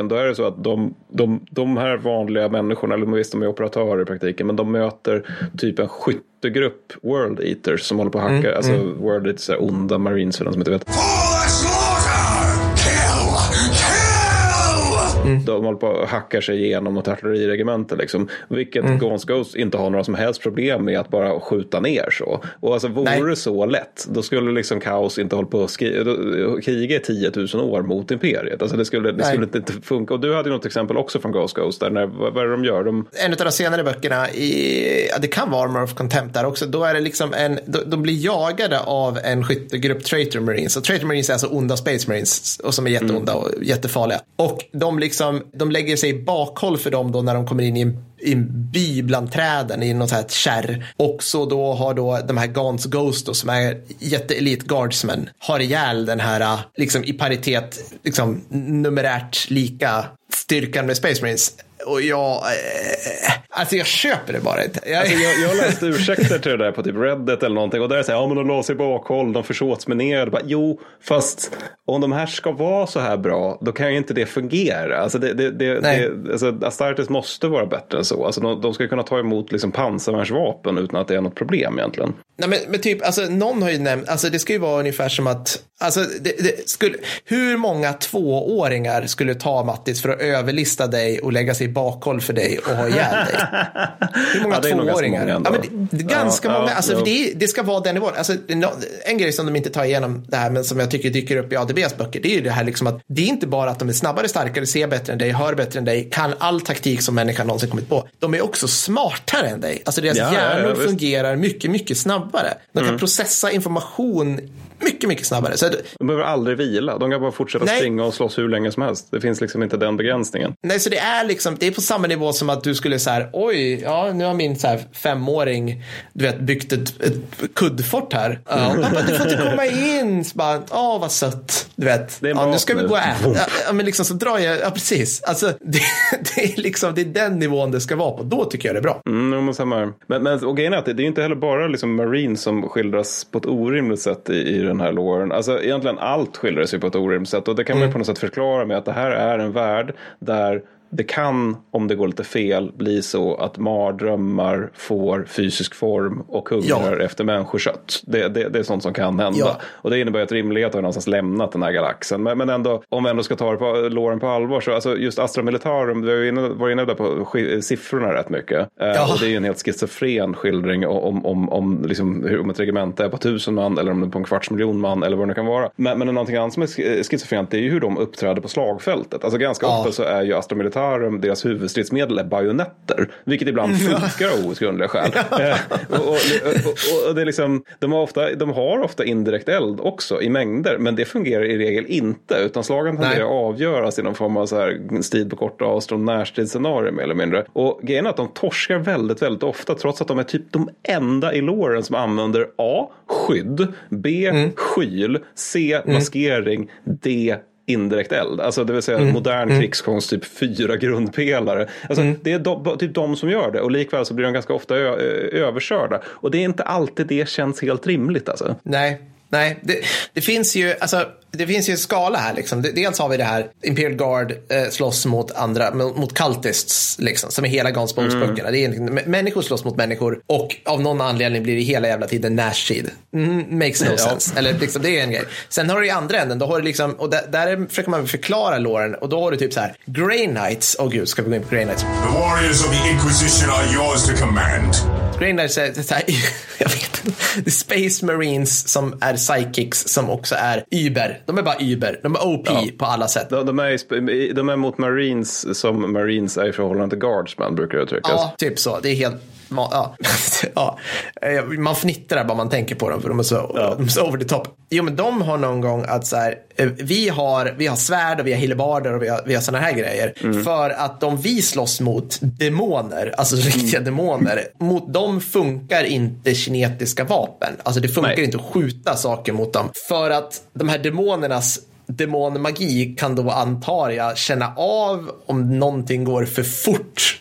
Ghost-boken, då är det så att de, de, de här vanliga människorna, eller visst de är operatörer i praktiken, men de möter typ en skyttegrupp World Eaters som håller på att hacka, alltså World Eaters är onda Marines för den som inte vet. Kill! De håller på och hackar sig igenom något artilleriregemente. Liksom. Vilket Mm. Gaunt's Ghost inte har några som helst problem med att bara skjuta ner så. Och alltså vore det så lätt, då skulle liksom kaos inte hålla på då- kriga i 10 000 år mot imperiet. Alltså det skulle, det skulle inte funka. Och du hade ju något exempel också från Ghost Ghost. Där när, vad, är det de gör? De, en av de senare böckerna, i, ja, det kan vara Armor of Contempt där också, då är det liksom en, de, blir jagade av en skyttegrupp Traitor Marines. Och Traitor Marines är alltså onda Space Marines och som är jätteonda och jättefarliga. Och de, liksom, Liksom, de lägger sig i bakhåll för dem då när de kommer in i en, i en by bland träden i något så här kärr. Och så då har då de här Gans Ghost då, som är jätteelit guardsmen har ihjäl den här liksom i paritet liksom numerärt lika styrkan med Space Marines och jag, eh, alltså jag köper det bara inte. Jag, Alltså jag, jag har läst ursäkter till det där på typ Reddit eller någonting och där säger ja men de la sig bakhåll, de försåtsminerade. Bara, Jo, fast om de här ska vara så här bra, då kan ju inte det fungera. Alltså, det, det, det, det, alltså Astartes måste vara bättre än så. Alltså, de, de ska kunna ta emot liksom pansarvärnsvapen utan att det är något problem egentligen. Nej, men, men typ, alltså, någon har ju nämnt, alltså, det ska ju vara ungefär som att, alltså, det, det skulle, hur många tvååringar skulle ta Mattis för att överlista dig och lägga sig bakhåll för dig och ha ihjäl dig? Hur många Ja, tvååringar? många ja, men det, ganska Ja, många. Alltså, det, det ska vara den nivån. Alltså, en grej som de inte tar igenom det här, men som jag tycker dyker upp i ADBs böcker, det är ju det här liksom att det är inte bara att de är snabbare, starkare, ser bättre än dig, hör bättre än dig, kan all taktik som människan någonsin kommit på. De är också smartare än dig. Alltså deras Ja, hjärnor fungerar mycket, mycket snabbare. De Mm. kan processa information mycket, mycket snabbare. Så, De behöver aldrig vila, de kan bara fortsätta Nej. springa och slåss hur länge som helst. Det finns liksom inte den begränsningen. nej, så det är liksom, det är på samma nivå som att du skulle så här, oj, ja, nu har min så här femåring, du vet, byggt ett, ett kuddfort här. Ja, pappa, du får inte komma in. Så bara, åh, vad sött. Du vet, ja, nu ska vi nu. gå och äta. Ja, men liksom så drar jag, ja precis. Alltså, det, det är liksom, det är den nivån det ska vara på. Då tycker jag det är bra. Mm, men. Men, men och grejen är att det, det är inte heller bara liksom Marine som skildras på ett orimligt sätt i, i den här loren. Alltså egentligen allt skildras ju på ett orimligt sätt och det kan man ju på något sätt förklara med att det här är en värld där det kan, om det går lite fel, bli så att mardrömmar får fysisk form och hungrar Ja. efter människokött. Det, det, det är sånt som kan hända. Ja. Och det innebär att rimlighet har någonstans lämnat den här galaxen. Men, men ändå, om vi ändå ska ta det på, låren på allvar, så alltså just Astra Militarum, vi var inne, var inne där på siffrorna rätt mycket. Eh, Ja. och det är ju en helt schizofren skildring om, om, om, liksom, hur, om ett regemente är på tusen man eller om det är på en kvarts miljon man eller vad det nu kan vara. Men, men någonting annat som är sk- schizofrent det är ju hur de uppträder på slagfältet. Alltså ganska ofta så är ju Astra Militarum, deras huvudstridsmedel är bajonetter. Vilket ibland funkar av outgrundliga skäl. Eh, och, och, och, och det är liksom, de, har ofta, de har ofta indirekt eld också i mängder. Men det fungerar i regel inte. Utan slagen tenderar att avgöras i någon form av så här strid på korta avstånd, närstridsscenario mer eller mindre. Och grejen är att de torskar väldigt, väldigt ofta trots att de är typ de enda i låren som använder A. Skydd, B. Mm. Skyl, C. Maskering, D indirekt eld. Alltså det vill säga Mm. modern krigskonst, typ fyra grundpelare. Alltså det är de, typ de som gör det och likväl så blir de ganska ofta ö, överkörda. Och det är inte alltid det känns helt rimligt alltså. Nej, nej. Det, det finns ju, alltså, det finns ju en skala här. Liksom. Det- Dels har vi det här, Imperial Guard eh, slåss mot andra, mot cultists, liksom, som är hela Guns Bones-böckerna. Det är egentligen- m- människor slåss mot människor och av någon anledning blir det hela jävla tiden Nashid. Mm, makes no sense. Eller liksom, det är en grej. Sen har du i andra änden, då har du liksom, och där, där är- försöker man förklara låren och då har du typ så här, Grey Knights, åh gud, ska vi gå in på Grey Knights? The warriors of the Inquisition are yours to command. Knights är så här, jag vet inte. Det är Space Marines som är psychics som också är Uber. De är bara Uber. De är OP på alla sätt. De, de, är, de är mot Marines som Marines är i förhållande till Guardsman brukar det uttryckas. Ja, typ så. Det är helt... ma- Ja. ja. Eh, Man fnittrar bara man tänker på dem för de är så, de är så over the top. Jo, men de har någon gång att så här, eh, vi har, vi har svärd och vi har hillebarder och vi har, vi har sådana här grejer. För att de vi slåss mot demoner, alltså riktiga demoner, mot dem funkar inte kinetiska vapen. Alltså det funkar Nej. inte att skjuta saker mot dem. För att de här demonernas demonmagi kan då antar jag känna av om någonting går för fort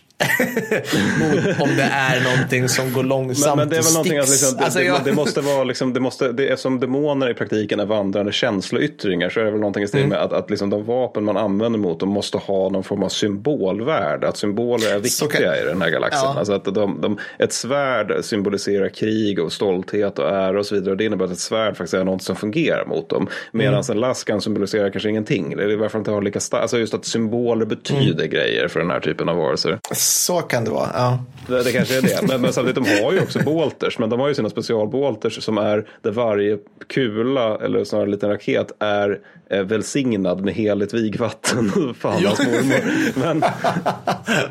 mot om det är någonting som går långsamt Men, men det är väl och någonting att liksom, det, Alltså, det, jag- det måste vara liksom, det måste, det är som demoner i praktiken är vandrande känsloyttringar så är det väl någonting i stil med Mm. att, att liksom de vapen man använder mot dem måste ha någon form av symbolvärde. Att symboler är viktiga kan- i den här galaxen. Ja. Alltså att de, de, ett svärd symboliserar krig och stolthet och ära och så vidare. Det innebär att ett svärd faktiskt är något som fungerar mot dem. Medan Mm. en laskan symboliserar kanske ingenting. Det är i varje fall inte har lika starkt. Alltså just att symboler betyder Mm. grejer för den här typen av varelser. Så kan det vara. Ja. Det, det kanske är det. Men, men samtidigt, de har ju också bolters. Men de har ju sina specialbolters som är där varje kula, eller snarare en liten raket, är välsignad med heligt vigvatten. Fan hans mormor. Men,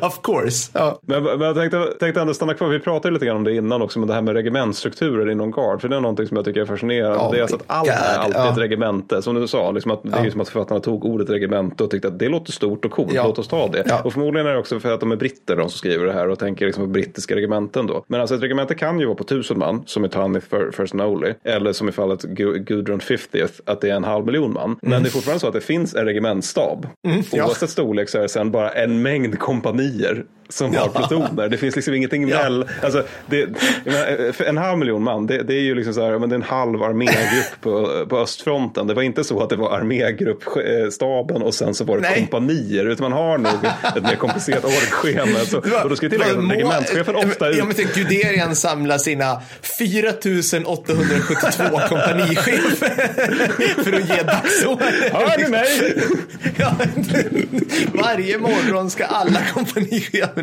of course. Ja. men, men jag tänkte, tänkte ändå stanna kvar. Vi pratade lite grann om det innan också. Men det här med regementsstrukturer inom Guard. För det är någonting som jag tycker är fascinerande. Oh det är alltså att allt är alltid ja. ett regemente. Som du sa, liksom att, det är ju som att författarna tog ordet regemente och tyckte att det låter stort och coolt. Ja. Låt oss ta det. Ja. Och förmodligen är det också för att de är britter de som skriver det här och tänker liksom på brittiska regementen då. Men alltså ett regemente kan ju vara på tusen man som i för First and Only. Eller som i fallet Gu- Gudrun 50th att det är en halv miljon man. Men det är fortfarande så att det finns en regementsstab. Mm, ja. Oavsett storlek så är det sen bara en mängd kompanier som har plutoner. Det finns liksom ingenting Ja. väl. Alltså, det, jag menar, för en halv miljon man, det, det är ju liksom så här, men det är en halv armégrupp på, på östfronten. Det var inte så att det var armégruppstaben och sen så var det Nej. kompanier. Utan man har nog ett mer komplicerat orgschema. Så, och då ska jag tillägga att regementschefen ofta Ja, ut. men tänk, Guderian samlar sina 4872 kompanichefer för att ge dagsorder. Hör ni mig? Ja, varje morgon ska alla kompanicheferna...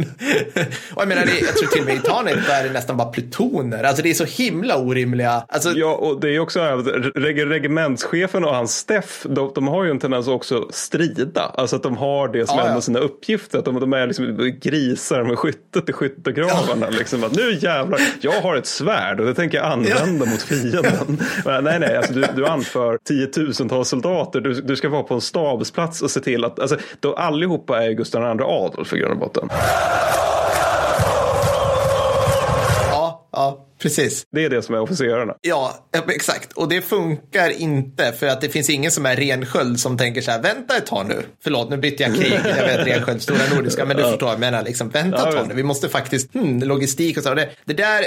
Och jag menar, det, jag tror till och med i Italien är det nästan bara plutoner. Alltså det är så himla orimliga. Alltså, Ja, och det är också att reg regementschefen och hans Steff, de, de har ju en tendens att också strida. Alltså att de har det som Ja, en ja. av sina uppgifter. Att de, de är liksom grisar med skyttet i skyttegravarna. Liksom, att nu jävlar, jag har ett svärd och det tänker jag använda mot fienden. Men, nej, nej, alltså, du, du anför tiotusentals soldater. Du, du ska vara på en stabsplats och se till att, alltså, då allihopa är Gustav II Adolf i grund och botten ja, ja, precis. Det är det som är officerarna. Ja, exakt. Och det funkar inte för att det finns ingen som är rensköld som tänker så här, vänta ett tag nu. Förlåt, nu bytte jag krig. Jag vet rensköld, stora nordiska, men du förstår vad jag menar. Liksom, vänta Ja, ett tag nu. Vi måste faktiskt, hmm, logistik och så. Det, det, där,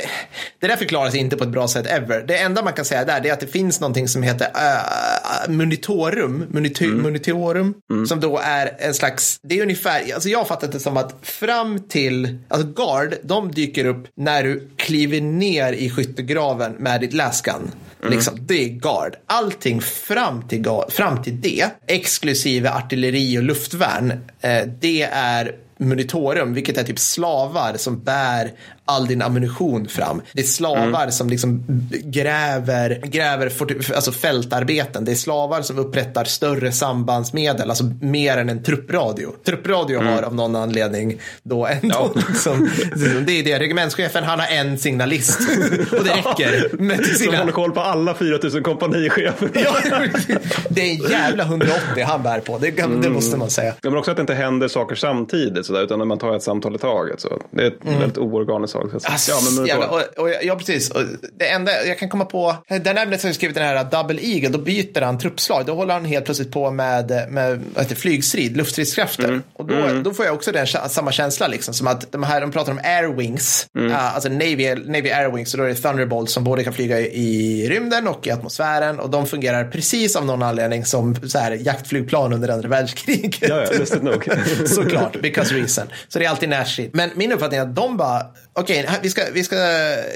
det där förklaras inte på ett bra sätt ever. Det enda man kan säga där är att det finns någonting som heter uh, munitorum, munito, Mm. munitorum, som då är en slags, det är ungefär, alltså jag har fattat det som att fram till, alltså guard, de dyker upp när du kliver ner i skyttegraven med ditt läskan. Liksom, det är guard. Allting fram till, guard, fram till det, exklusive artilleri och luftvärn, eh, det är munitorum, vilket är typ slavar som bär all din ammunition fram. Det är slavar som liksom gräver, gräver alltså fältarbeten. Det är slavar som upprättar större sambandsmedel, alltså mer än en truppradio. Truppradio har av någon anledning då ändå liksom, det är det. Regementschefen, han har en signalist och det räcker. Med till Som sina, håller koll på alla 4000 kompanichefer. ja, det är en jävla 180 han bär på, det, kan- det måste man säga. Ja, men också att det inte händer saker samtidigt, sådär, utan när man tar ett samtal i taget. Så. Det är ett väldigt oorganiskt sak. Alltså, ja, men, jävla, och, och, ja, precis. Och det enda jag kan komma på, den ämnet som skrivit den här Double Eagle, då byter han truppslag. Då håller han helt plötsligt på med, med heter, flygstrid, luftstridskrafter. Mm. Och då, då får jag också den samma känsla, liksom, som att de här, de pratar om Air Wings, Mm. uh, alltså Navy, Navy Air Wings, och då är det Thunderbolts som både kan flyga i, i rymden och i atmosfären. Och de fungerar precis av någon anledning som så här, jaktflygplan under andra världskriget. ja, ja, lustigt nog. Såklart, because reason. Så det är alltid närstrid. Men min uppfattning är att de bara, okej, här- vi, ska, vi, ska,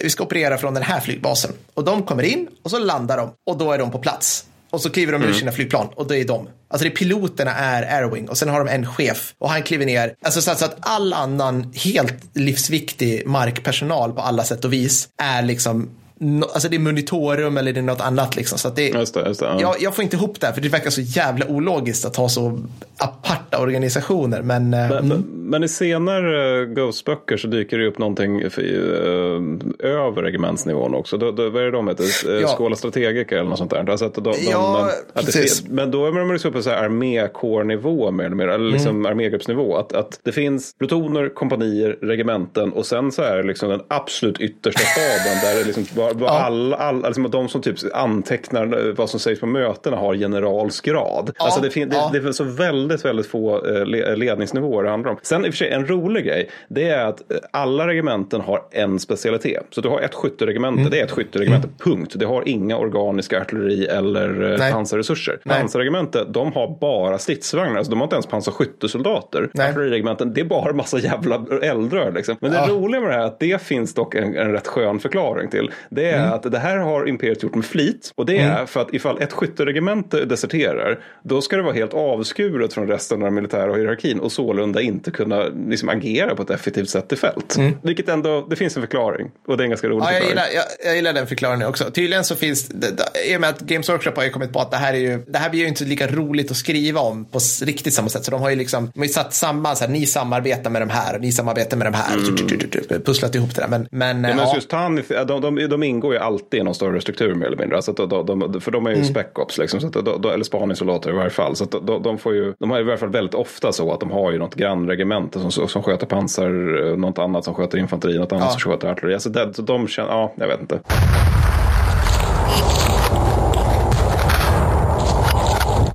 vi ska operera från den här flygbasen. Och de kommer in och så landar de och då är de på plats. Och så kliver de ur sina flygplan och då är de. Alltså det är piloterna är Airwing och sen har de en chef och han kliver ner. Alltså så att all annan helt livsviktig markpersonal på alla sätt och vis är liksom no, Alltså det är monitorum eller det är något annat liksom. Så att det, Just det, just det, ja. jag, jag får inte ihop det här för det verkar så jävla ologiskt att ha så aparta organisationer. Men, eh, Men, men i senare uh, Ghost-böcker så dyker det upp någonting för, eh, över regementsnivån också. Då, då, vad är det de heter? Uh, Ja. Skåla strategiker eller något sånt där. Alltså att de, de, Ja, att det, men då är man liksom på armékårnivå mer eller mer. Eller liksom Mm. armégruppsnivå. Att, att det finns plutoner, kompanier, regementen och sen så är det liksom den absolut yttersta staben där det liksom bara Ja. alla, alla, liksom de som typ antecknar eh, vad som sägs på mötena har generalsgrad. Ja, Alltså det, fin- det, ja. det är så väldigt, väldigt få eh, le- ledningsnivåer det handlar om. Sen i och för sig en rolig grej, det är att eh, alla regementen har en specialitet. Så du har ett skytteregemente, Mm. det är ett skytteregemente, punkt. Det har inga organiska artilleri eller Nej. pansarresurser. Nej. Pansarregemente, de har bara stridsvagnar, alltså de har inte ens pansarskyttesoldater. Artilleriregementen, det är bara en massa jävla eldrör liksom. Men det Ja. roliga med det här är att det finns dock en, en rätt skön förklaring till. Det är Mm. att det här har imperiet gjort med flit. Och det är för att ifall ett skytteregemente deserterar, då ska det vara helt avskuret från resten av den militära hierarkin och sålunda inte kunna liksom, agera på ett effektivt sätt i fält. Vilket ändå, det finns en förklaring. Och det är en ganska rolig Mm. Ja, jag, förklaring. gillar, jag, jag gillar den förklaringen också. Tydligen så finns det, det- i och med att Games Workshop har ju kommit på att det här är ju, det här blir ju inte lika roligt att skriva om på riktigt samma sätt. Så de har ju liksom, de har ju satt samman så här, ni samarbetar med de här och ni samarbetar med de här. Tu- pusslat ihop det där. Men, men, Ja, ja, men just Tanith, de, de, de ingår ju alltid i någon större struktur mer eller mindre. Alltså de, de, för de är ju Mm. spec ops, liksom, så att de, de, eller spaningssoldater i varje fall. Så de, de, får ju, de har ju i varje fall väldigt ofta så att de har ju något grannregemente som, som sköter pansar, eh, något annat som sköter infanteri, något annat Ja. som sköter artilleri. Alltså det, så de känner, ja, jag vet inte.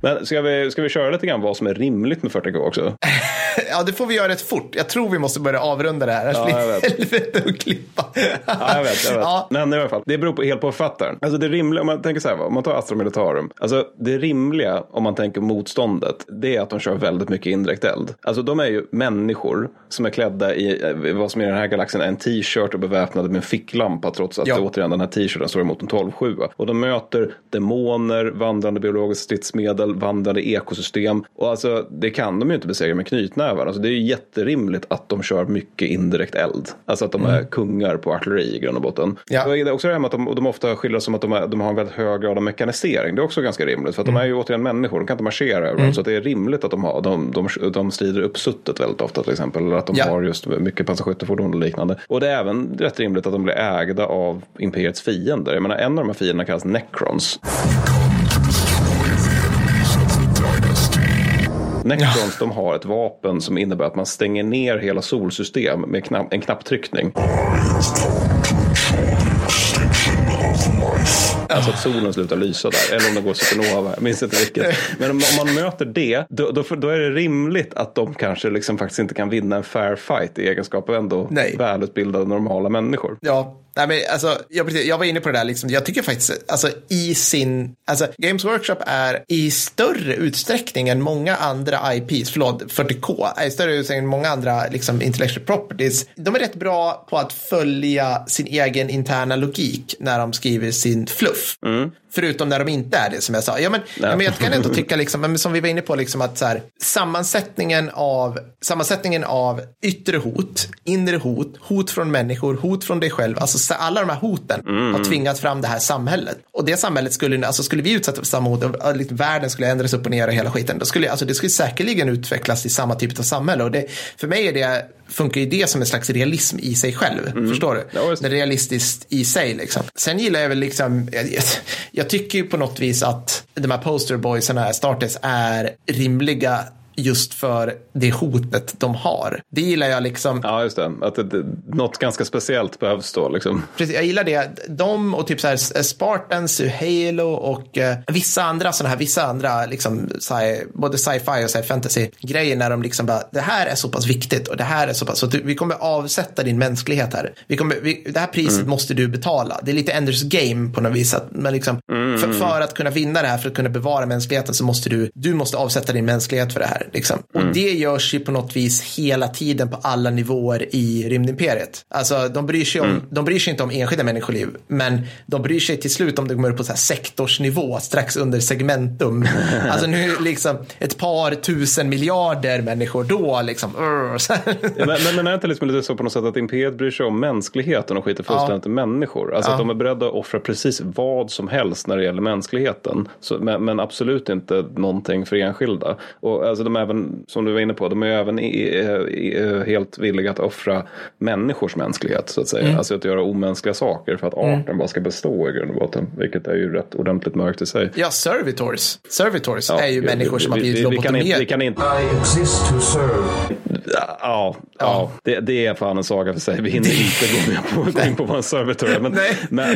Men ska vi, ska vi köra lite grann vad som är rimligt med 40K också? Ja, det får vi göra rätt fort. Jag tror vi måste börja avrunda det här. Annars Ja, blir jag det vet. helvete att klippa. Ja, jag vet. Jag vet. Ja. Men i alla fall, det beror på, helt på författaren. Alltså det rimliga, om man tänker så här, om man tar Astra Militarum. Alltså det rimliga, om man tänker motståndet, det är att de kör väldigt mycket indirekt eld. Alltså de är ju människor som är klädda i vad som i den här galaxen är en t-shirt och beväpnade med en ficklampa trots att Ja. det, återigen den här t-shirten står emot en 12-7. Och de möter demoner, vandrande biologiska stridsmedel, vandrande ekosystem. Och alltså det kan de ju inte besegra med knytnävar. Alltså det är ju jätterimligt att de kör mycket indirekt eld. Alltså att de är kungar på artilleri i grund och botten. Ja. Det är också det här med att de, de ofta skildras som att de, är, de har en väldigt hög grad av mekanisering. Det är också ganska rimligt. För att de är ju återigen människor, de kan inte marschera överallt. Så att det är rimligt att de, har, de, de, de strider uppsuttet väldigt ofta till exempel. Eller att de Ja. har just mycket pansarskyttefordon och liknande. Och det är även rätt rimligt att de blir ägda av imperiets fiender. Jag menar en av de här fienderna kallas Necrons. Necrons de har ett vapen som innebär att man stänger ner hela solsystem med knapp, en knapptryckning. Alltså att solen slutar lysa där. Eller om det går supernova. Jag minns inte vilket. Men om, om man möter det. Då, då, då är det rimligt att de kanske liksom faktiskt inte kan vinna en fair fight i egenskap av ändå Nej. välutbildade normala människor. Ja, nej men alltså, jag, jag var inne på det där, liksom, jag tycker faktiskt, alltså i sin, alltså Games Workshop är i större utsträckning än många andra IPs, förlåt, 40K, är i större utsträckning än många andra liksom, intellectual properties. De är rätt bra på att följa sin egen interna logik när de skriver sin fluff. Mm. Förutom när de inte är det som jag sa. Ja, men, ja. men jag kan ändå tycka, liksom, men som vi var inne på, liksom, att så här, sammansättningen, av, sammansättningen av yttre hot, inre hot, hot från människor, hot från dig själv, alltså så- alla de här hoten har tvingat fram det här samhället. Och det samhället skulle, alltså skulle vi utsätta för samma hot, och, liksom, världen skulle ändras upp och ner och hela skiten, då skulle, alltså, det skulle säkerligen utvecklas i samma typ av samhälle. Och det, för mig är det, funkar ju det som en slags realism i sig själv. Förstår du? Ja, det. är realistiskt i sig. Liksom. Sen gillar jag väl liksom, jag, jag, tycker ju på något vis att de här posterboysarna, här starters, är rimliga just för det hotet de har. Det gillar jag liksom. Ja, just det. Att det, det, något ganska speciellt behövs då. Liksom. Precis, jag gillar det. De och typ så här Spartans ur Halo och eh, vissa andra sådana här, vissa andra liksom, sci, både sci-fi och sci fantasy grejer när de liksom bara, det här är så pass viktigt och det här är så pass, så du, vi kommer avsätta din mänsklighet här. Vi kommer, vi, det här priset måste du betala. Det är lite Enders game på något vis. Att, men liksom, för, för att kunna vinna det här, för att kunna bevara mänskligheten så måste du, du måste avsätta din mänsklighet för det här. Liksom. Och det görs ju på något vis hela tiden på alla nivåer i rymdimperiet. Alltså de bryr sig, om, de bryr sig inte om enskilda människoliv, men de bryr sig till slut om det kommer upp på så här sektorsnivå strax under segmentum. alltså nu liksom ett par tusen miljarder människor då liksom. Ja, men, men, men är inte liksom lite så på något sätt att Imperiet bryr sig om mänskligheten och skiter fullständigt i människor? Alltså Ja. att de är beredda att offra precis vad som helst när det gäller mänskligheten. Så, men, men absolut inte någonting för enskilda. Och alltså de är även, som du var inne på, de är även i, i, i, helt villiga att offra människors mänsklighet så att säga. Mm. Alltså att göra omänskliga saker för att arten bara ska bestå i grund och botten. Vilket är ju rätt ordentligt mörkt i sig. Ja, servitors. Servitors Ja, är ju vi- människor vi- som har vi- blivit vi, vi, kan inte, vi lobotomerade. kan inte Ja, ja. Det, det är fan en saga för sig. Vi hinner inte gå med på, in på vad en servitor är. Men,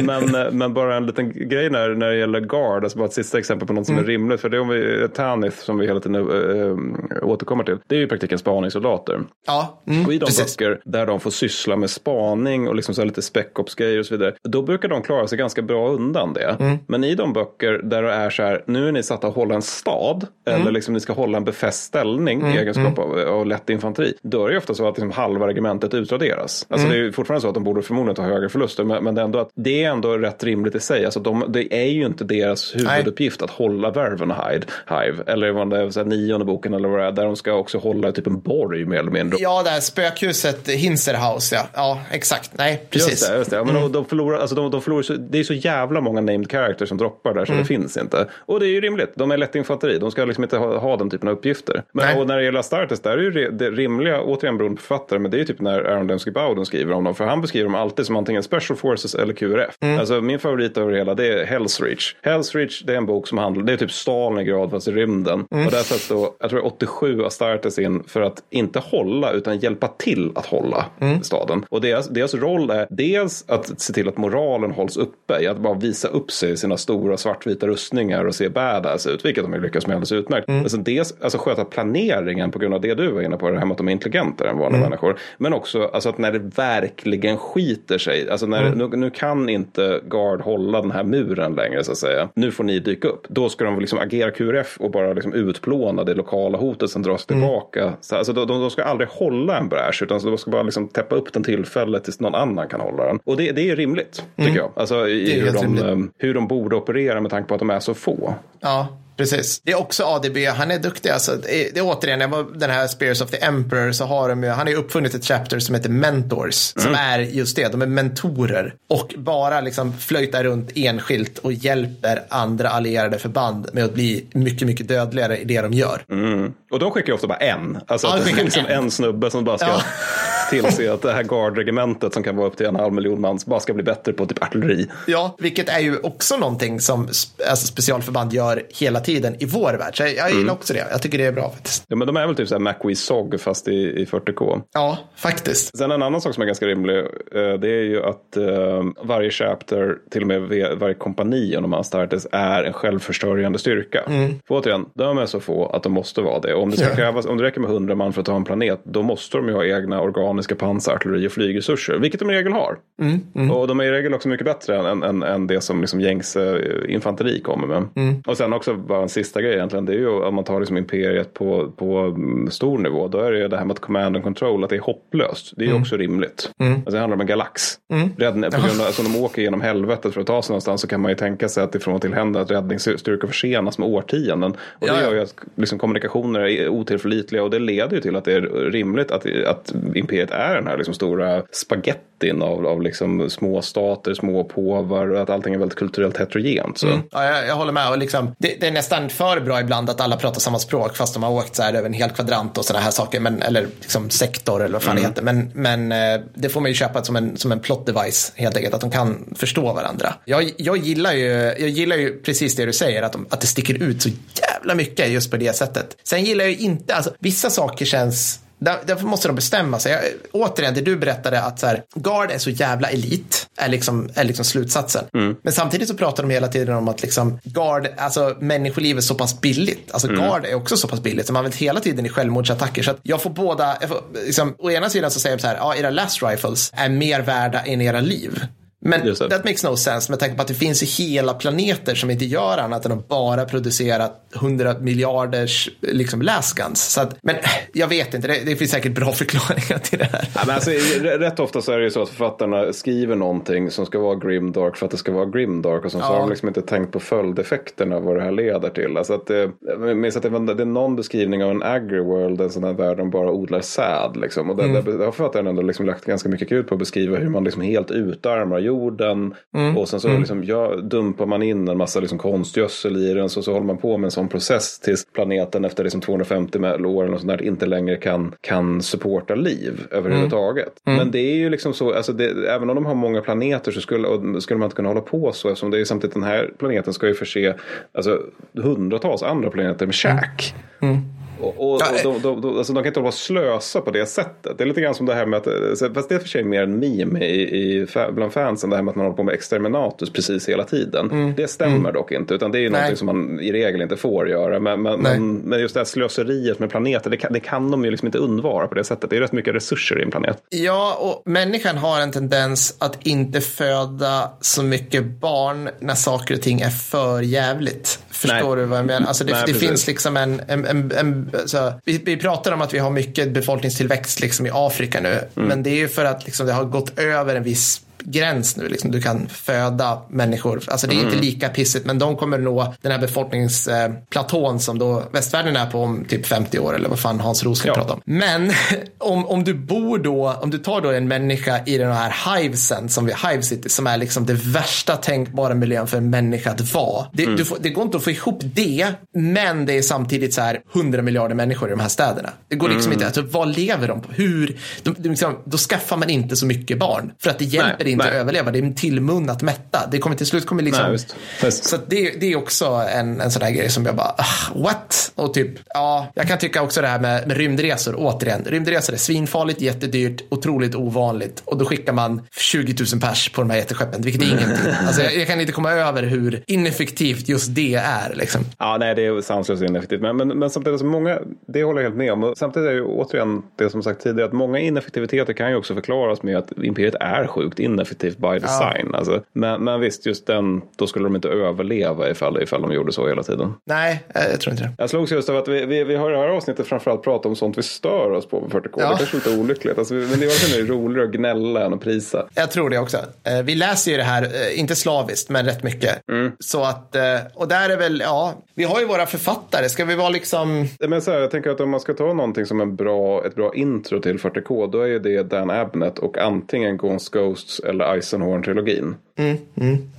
men, men, men bara en liten grej när, när det gäller Guard, alltså bara ett sista exempel på något som Mm. är rimligt. För det är om vi, Tanith som vi hela tiden äh, återkommer till. Det är ju i praktiken spaningssoldater. Ja, mm, Och i de precis. böcker där de får syssla med spaning och liksom så lite spec-ops-grejer och så vidare. Då brukar de klara sig ganska bra undan det. Mm. Men i de böcker där det är så här, nu är ni satta att hålla en stad. Mm. Eller liksom ni ska hålla en befäst ställning i egenskap av, av lätt infanteri. Då är det ju ofta så att liksom halva regementet utraderas. Alltså Mm. det är ju fortfarande så att de borde förmodligen ta högre förluster. Men, men det, är ändå att, det är ändå rätt rimligt i sig. Alltså de, det är ju inte deras huvuduppgift att hålla Vervenhide. Hive, eller vad det är, nionde boken eller vad det är. Där de ska också hålla typ en borg mer eller mindre. Ja, det här spökhuset Hinserhaus, ja. Ja, exakt. Nej, precis. Just det, just det. Ja, Men de, de förlorar, alltså de, de förlorar så, det är så jävla många named characters som droppar där så Mm. det finns inte. Och det är ju rimligt. De är lätt infanteri. De ska liksom inte ha, ha den typen av uppgifter. Men Nej. när det gäller Astartes, där är ju re, det, rimliga, återigen beroende på författare, men det är ju typ när Aaron Dembski Bowden skriver om dem. För han beskriver dem alltid som antingen Special Forces eller QRF. Alltså min favorit över det hela det är Hell's Reach. Hell's Reach det är en bok som handlar, det är typ Stalingrad fast i rymden. Och där sätts då, jag tror det är 87 Astartes in för att inte hålla utan hjälpa till att hålla staden. Och deras, deras roll är dels att se till att moralen hålls uppe, i att bara visa upp sig i sina stora svartvita rustningar och se badass ut, vilket de har lyckats med alldeles utmärkt. Alltså dels alltså sköta planeringen på grund av det du var inne på, det här att de är intelligentare än vanliga människor. Men också alltså att när det verkligen skiter sig, alltså när, nu, nu kan inte Guard hålla den här muren längre så att säga. Nu får ni dyka upp. Då ska de liksom agera QRF och bara liksom utplåna det lokala hotet som dras tillbaka. Så, alltså, de, de ska aldrig hålla en bräsch utan de ska bara liksom täppa upp den tillfället tills någon annan kan hålla den. Och det, det är rimligt, tycker jag. Alltså i, hur, de, rimligt. eh, hur de borde operera med tanke på att de är så få. Ja, precis. Det är också ADB, han är duktig. Alltså, det, är, återigen, den här Spears of the Emperor, så har de ju, han har ju uppfunnit ett chapter som heter Mentors, som är just det, de är mentorer. Och bara liksom flöjtar runt enskilt och hjälper andra allierade förband med att bli mycket, mycket dödligare i det de gör. Och de skickar ju ofta bara en. Alltså Ja, det är liksom en. en snubbe som bara ska Ja. tillse att det här gardregementet som kan vara upp till en halv miljon man bara ska bli bättre på typ artilleri. Ja, vilket är ju också någonting som alltså specialförband gör hela tiden i vår värld. Så jag, jag gillar också det. Jag tycker det är bra faktiskt. Ja, men de är väl typ så här MacWee SOG fast i, i 40K. Ja, faktiskt. Sen en annan sak som är ganska rimlig, eh, det är ju att eh, varje chapter, till och med varje kompani om Astartes, är en självförsörjande styrka. För återigen, de är så få att de måste vara det. Och om det, ska Mm. Krävas, om det räcker med 100 man för att ta en planet, då måste de ju ha egna organiska pansar, artilleri och flygresurser, vilket de i regel har. Mm, Och de är i regel också mycket bättre än, än, än det som liksom gängse eh, infanteri kommer med. Mm. Och sen också bara en sista grej egentligen, det är ju om man tar liksom imperiet på, på mm, stor nivå, då är det ju det här med att command and control, att det är hopplöst. Det är ju också rimligt. Alltså det handlar om en galax. Räddning, på grund av, alltså de åker genom helvetet för att ta sig någonstans så kan man ju tänka sig att ifrån och till händer att räddningsstyrkor försenas med årtionden. Och det Ja, ja. gör ju att liksom, kommunikationer är otillförlitliga och det leder ju till att det är rimligt att, att imperiet är den här liksom, stora spagettin av, av liksom, små stater, små påvar och att allting är väldigt kulturellt heterogent. Så. Ja, jag, jag håller med. Och liksom, det, det är nästan för bra ibland att alla pratar samma språk fast de har åkt så här över en hel kvadrant och sådana här saker. Men, eller liksom sektor eller vad fan det heter. Men, men eh, det får man ju köpa som en, som en plot device helt enkelt. Att de kan förstå varandra. Jag, jag, gillar, ju, jag gillar ju precis det du säger. Att, de, att det sticker ut så jävla mycket just på det sättet. Sen gillar jag ju inte, alltså vissa saker känns där, därför måste de bestämma sig. Jag, återigen, det du berättade att så här, Guard är så jävla elit, är liksom, är liksom slutsatsen. Men samtidigt så pratar de hela tiden om att liksom Guard, alltså människoliv är så pass billigt. Alltså Guard är också så pass billigt, så man använder hela tiden i självmordsattacker. Så att jag får båda, jag får, liksom, å ena sidan så säger de så här, ja, era last rifles är mer värda än era liv. Men det. that makes no sense med tanke på att det finns ju hela planeter som inte gör annat än att bara producera 100 miljarders liksom läsguns. Så att, men jag vet inte, det, det finns säkert bra förklaringar till det här. Ja, men alltså, rätt ofta så är det ju så att författarna skriver någonting som ska vara grimdark för att det ska vara grimdark och sen så Ja. har de liksom inte tänkt på följdeffekterna vad det här leder till. Alltså att, det, jag minns att det, var, det är någon beskrivning av en agri-world, en sån här värld där de bara odlar säd. Liksom. Och där, Mm. där, där har författaren ändå liksom lagt ganska mycket krut på att beskriva hur man liksom helt utarmar jorden Mm. och sen så liksom, ja, dumpar man in en massa liksom konstgödsel i den så, så håller man på med en sån process tills planeten efter liksom 250 år eller sånt där inte längre kan, kan supporta liv överhuvudtaget. Men det är ju liksom så, alltså det, även om de har många planeter så skulle, skulle man inte kunna hålla på så eftersom det är ju samtidigt den här planeten ska ju förse alltså, hundratals andra planeter med käk. Och, och, och Ja, de, de, de, alltså de kan inte hålla och slösa på det sättet. Det är lite grann som det här med att, eh, fast det är för sig mer en meme i, i, bland fansen, det här med att man håller på med exterminatus precis hela tiden. Det stämmer dock inte, utan det är ju Mm. Nej. någonting som man i regel inte får göra. Men, men, men, men just det här slöseriet med planeter, det kan, det kan de ju liksom inte undvara på det sättet. Det är rätt mycket resurser i en planet. Ja, och människan har en tendens att inte föda så mycket barn när saker och ting är för jävligt. Förstår Nej. du vad jag menar? Alltså det, Nej, det finns liksom en... en, en, en så, vi, vi pratar om att vi har mycket befolkningstillväxt liksom i Afrika nu. Mm. Men det är ju för att liksom det har gått över en viss gräns nu. Liksom. Du kan föda människor. Alltså det är inte lika pissigt, men de kommer nå den här befolkningsplatån som då västvärlden är på om typ 50 år eller vad fan Hans Rosling Ja. pratar om. Men om, om du bor då, om du tar då en människa i den här hivesen som vi Hive City som är liksom det värsta tänkbara miljön för en människa att vara. Det, du får, det går inte att få ihop det, men det är samtidigt så här 100 miljarder människor i de här städerna. Det går liksom inte, alltså, vad lever de på? Hur? De, de, liksom, då skaffar man inte så mycket barn för att det hjälper Nej, inte nej. överleva. Det är en till mun att mätta. Det kommer till slut kommer liksom. Nej, visst. Visst. Så det, det är också en, en sån här grej som jag bara, ah, what? Och typ, ja, jag kan tycka också det här med, med rymdresor, återigen. Rymdresor är svinfarligt, jättedyrt, otroligt ovanligt. Och då skickar man 20 000 pers på de här jätteskeppen, vilket är ingenting. Alltså jag, jag kan inte komma över hur ineffektivt just det är. Liksom. Ja, nej, det är sanslöst ineffektivt. Men, men, men samtidigt, så många, det håller jag helt med om. Och samtidigt är det ju återigen det som sagt tidigare, att många ineffektiviteter kan ju också förklaras med att imperiet är sjukt ineffektivt by design. Alltså, men, men visst, just den, då skulle de inte överleva ifall, ifall de gjorde så hela tiden. Nej, eh, jag tror inte det. Jag slogs just av att vi, vi, vi har i det här avsnittet framförallt pratat om sånt vi stör oss på på 40K. Ja. Det kanske är lite olyckligt, alltså, men det är verkligen roligare att gnälla än att prisa. Jag tror det också. Eh, Vi läser ju det här, eh, inte slaviskt, men rätt mycket. Så att, och där är väl, ja, vi har ju våra författare. Ska vi vara liksom, Men så här, jag tänker att om man ska ta någonting som en bra, ett bra intro till 40K, då är ju det Dan Abnett och antingen Gaunt's Ghosts eller Eisenhorn-trilogin.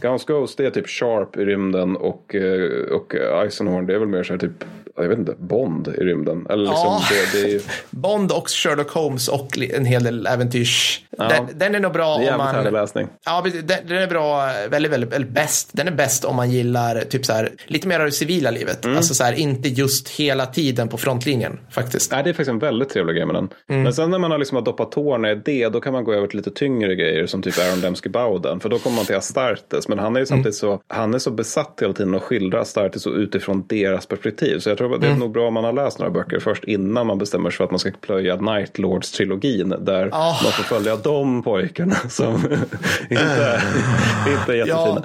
Gaunt's Ghost det är typ Sharp i rymden och, eh, och Eisenhorn det är väl mer så här typ, jag vet inte, Bond i rymden. Eller liksom, Ja. det, det är Bond och Sherlock Holmes och en hel del äventyrs. Ja. Den, den är nog bra det är om jävligt härlig man... läsning. Ja, den, den är bra, väldigt, väldigt, eller bäst. Den är bäst om man gillar typ så här, lite mer av det civila livet. Mm. Alltså så här, inte just hela tiden på frontlinjen faktiskt. Nej, det är faktiskt en väldigt trevlig grej med den. Mm. Men sen när man har liksom har doppat tårna i det, då kan man gå över till lite tyngre grejer som typ Aaron Dembski Bowden. För då kommer man till Astartes. Men han är ju samtidigt Mm. så, han är så besatt hela tiden att skildra Astartes så utifrån deras perspektiv. Så jag tror att det är Mm. nog bra om man har läst några böcker först innan man bestämmer sig för att man ska plöja Night Lords-trilogin. Där Ah. man får följa de pojkarna som inte, inte är jättefina. Ja,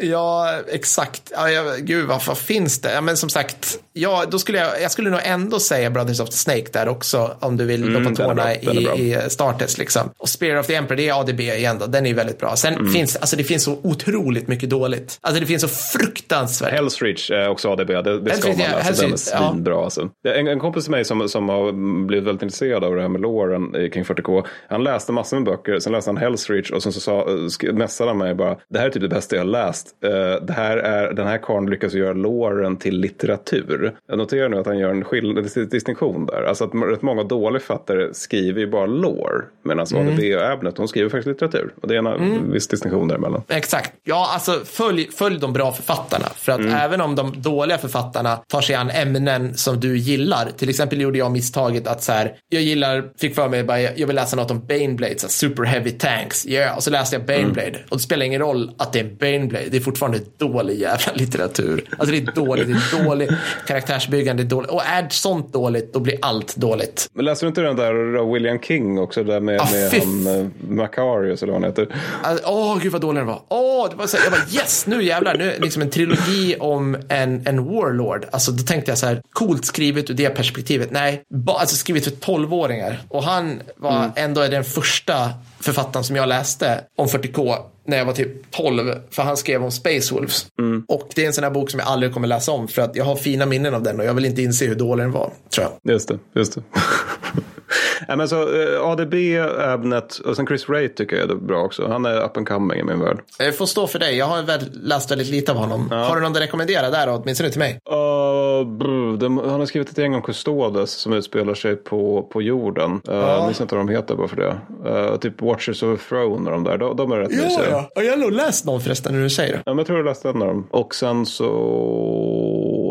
ja exakt. Ja, ja, gud, vad finns det? Ja, men som sagt, ja, då skulle jag, jag skulle nog ändå säga Brothers of the Snake där också, om du vill Mm, tårna i, i Startest. Liksom. Och Spirit of the Emperor, det är ADB igen då, den är väldigt bra. Sen Mm. finns alltså det finns så otroligt mycket dåligt. Alltså det finns så fruktansvärt. Hell's Reach är också ADB, det, det ska man ja, läsa. Den är ja. svinbra. Alltså. Det är En, en kompis till mig som, som har blivit väldigt intresserad av det här med låren i King 40K. Han läste massor med böcker, sen läste han Hell's Reach och sen så sa, sk- messade han mig bara, det här är typ det bästa jag har läst. Eh, det här är, den här karln lyckas göra låren till litteratur. Jag noterar nu att han gör en skill- en distinktion där. Alltså att rätt många dåliga författare skriver ju bara lore. Medan Mm. ADB och Abnett, de skriver faktiskt litteratur. Och det är en viss distinktion däremellan. Exakt. Ja, alltså följ, följ de bra författarna. För att även om de dåliga författarna tar sig an ämnen som du gillar. Till exempel gjorde jag misstaget att så här, jag gillar, fick för mig bara, jag vill läsa något om Baneblade, så här, super heavy tanks. Yeah. Och så läste jag Baneblade. Och det spelar ingen roll att det är Baneblade. Det är fortfarande dålig jävla litteratur. Alltså det är dåligt, det är dåligt karaktärsbyggande, det är dåligt. Och är sånt dåligt, då blir allt dåligt. Men läste du inte den där av William King också? Där med, Ah, med han uh, Macarius eller vad han heter. Alltså, Åh, gud vad dålig den var. Åh, det var så här, jag bara yes, nu jävlar, nu liksom en trilogi om en, en warlord. Alltså då tänkte jag så här, coolt skrivet ur det perspektivet. Nej, ba, alltså skrivet för tolvåringar. Och han var ändå den första författaren som jag läste om 40K när jag var typ 12. För han skrev om Space Wolves. Och det är en sån här bok som jag aldrig kommer läsa om. För att jag har fina minnen av den och jag vill inte inse hur dålig den var, tror jag. Just det, just det. Nej, men så, eh, ADB, Abnet och sen Chris Wright tycker jag är bra också. Han är up and coming i min värld. Det får stå för dig. Jag har väl läst väldigt lite av honom. Har du någon att rekommendera där, åtminstone till mig? Uh, brr, de, han har skrivit ett gäng om Custodes som utspelar sig på, på jorden. Uh, Jag minns inte vad de heter bara för det. Uh, typ Watchers of a Throne och de där. De, de är rätt mysiga. Ja, ja. Jag har nog läst någon förresten när du säger det. Ja, men jag tror jag läste en av dem. Och sen så,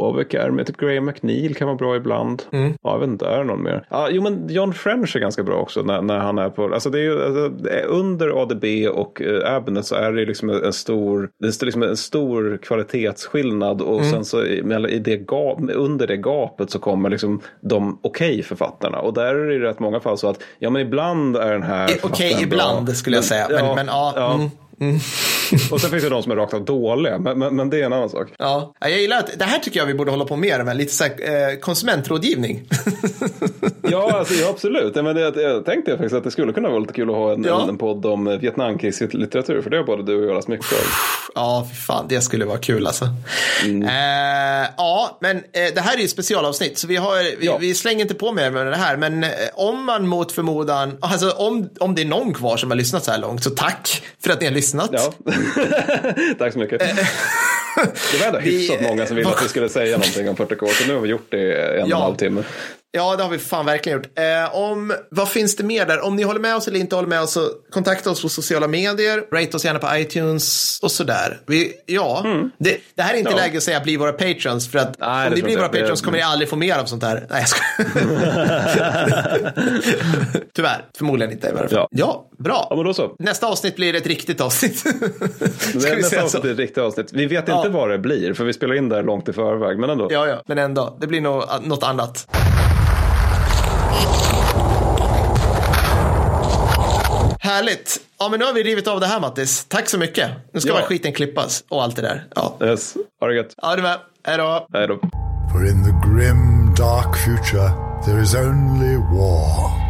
ja, vilka är med? Typ Graham McNeil kan vara bra ibland. Mm. Ja, jag vet inte, är det någon mer? Ja, jo, men John French är ganska bra också när, när han är på, alltså det är ju, alltså, under ADB och uh, Abnet så är det liksom en, stor, det är liksom en stor kvalitetsskillnad och Mm. sen så i, det gap, under det gapet så kommer liksom de okej författarna och där är det i rätt många fall så att, ja men ibland är den här Eh, Okej, bra. ibland skulle jag säga. Men, men, ja, Mm. och sen finns det de som är rakt av dåliga, men, men, men det är en annan sak. Ja, jag gillar att det här tycker jag vi borde hålla på mer med, lite så här, eh, konsumentrådgivning. Ja, alltså, ja absolut. Men det, jag tänkte faktiskt att det skulle kunna vara lite kul att ha en, Ja. en, podd om eh, Vietnamkrigslitteratur, för det har både du och jag läst mycket av. Ja, fy fan, det skulle vara kul alltså. Mm. Eh, ja, men eh, det här är ju specialavsnitt, så vi, har, vi, Ja. vi slänger inte på mer med det här. Men eh, om man mot förmodan, alltså om, om det är någon kvar som har lyssnat så här långt, så tack för att ni har lyssnat. Ja, tack så mycket. Det var ändå hyfsat många som ville att vi skulle säga någonting om 40K, så nu har vi gjort det i en och en halv timme. Ja, det har vi fan verkligen gjort. Eh, om, vad finns det mer där? Om ni håller med oss eller inte håller med oss så kontakta oss på sociala medier. Rate oss gärna på iTunes och sådär. Vi, ja, det, det här är inte Mm. Ja. läge att säga bli våra patrons. För att Nej, om det ni blir våra. Det- patrons kommer ni aldrig få mer av sånt där. Nej, jag skojar. Tyvärr, förmodligen inte i varje fall. Ja. Ja, bra. Ja, men då så. Nästa avsnitt blir ett riktigt avsnitt. Nästa avsnitt är ett riktigt avsnitt. Vi vet Ja. inte vad det blir, för vi spelar in det här långt i förväg, men ändå. Ja, ja, men ändå. Det blir nog något annat. Härligt. Ja, men nu har vi rivit av det här, Mattis. Tack så mycket. Nu ska Ja. bara skiten klippas och allt det där. Ja, Yes. Ha det gött. ja du med. Hej då. Hej då. For in the grim, dark future, there is only war.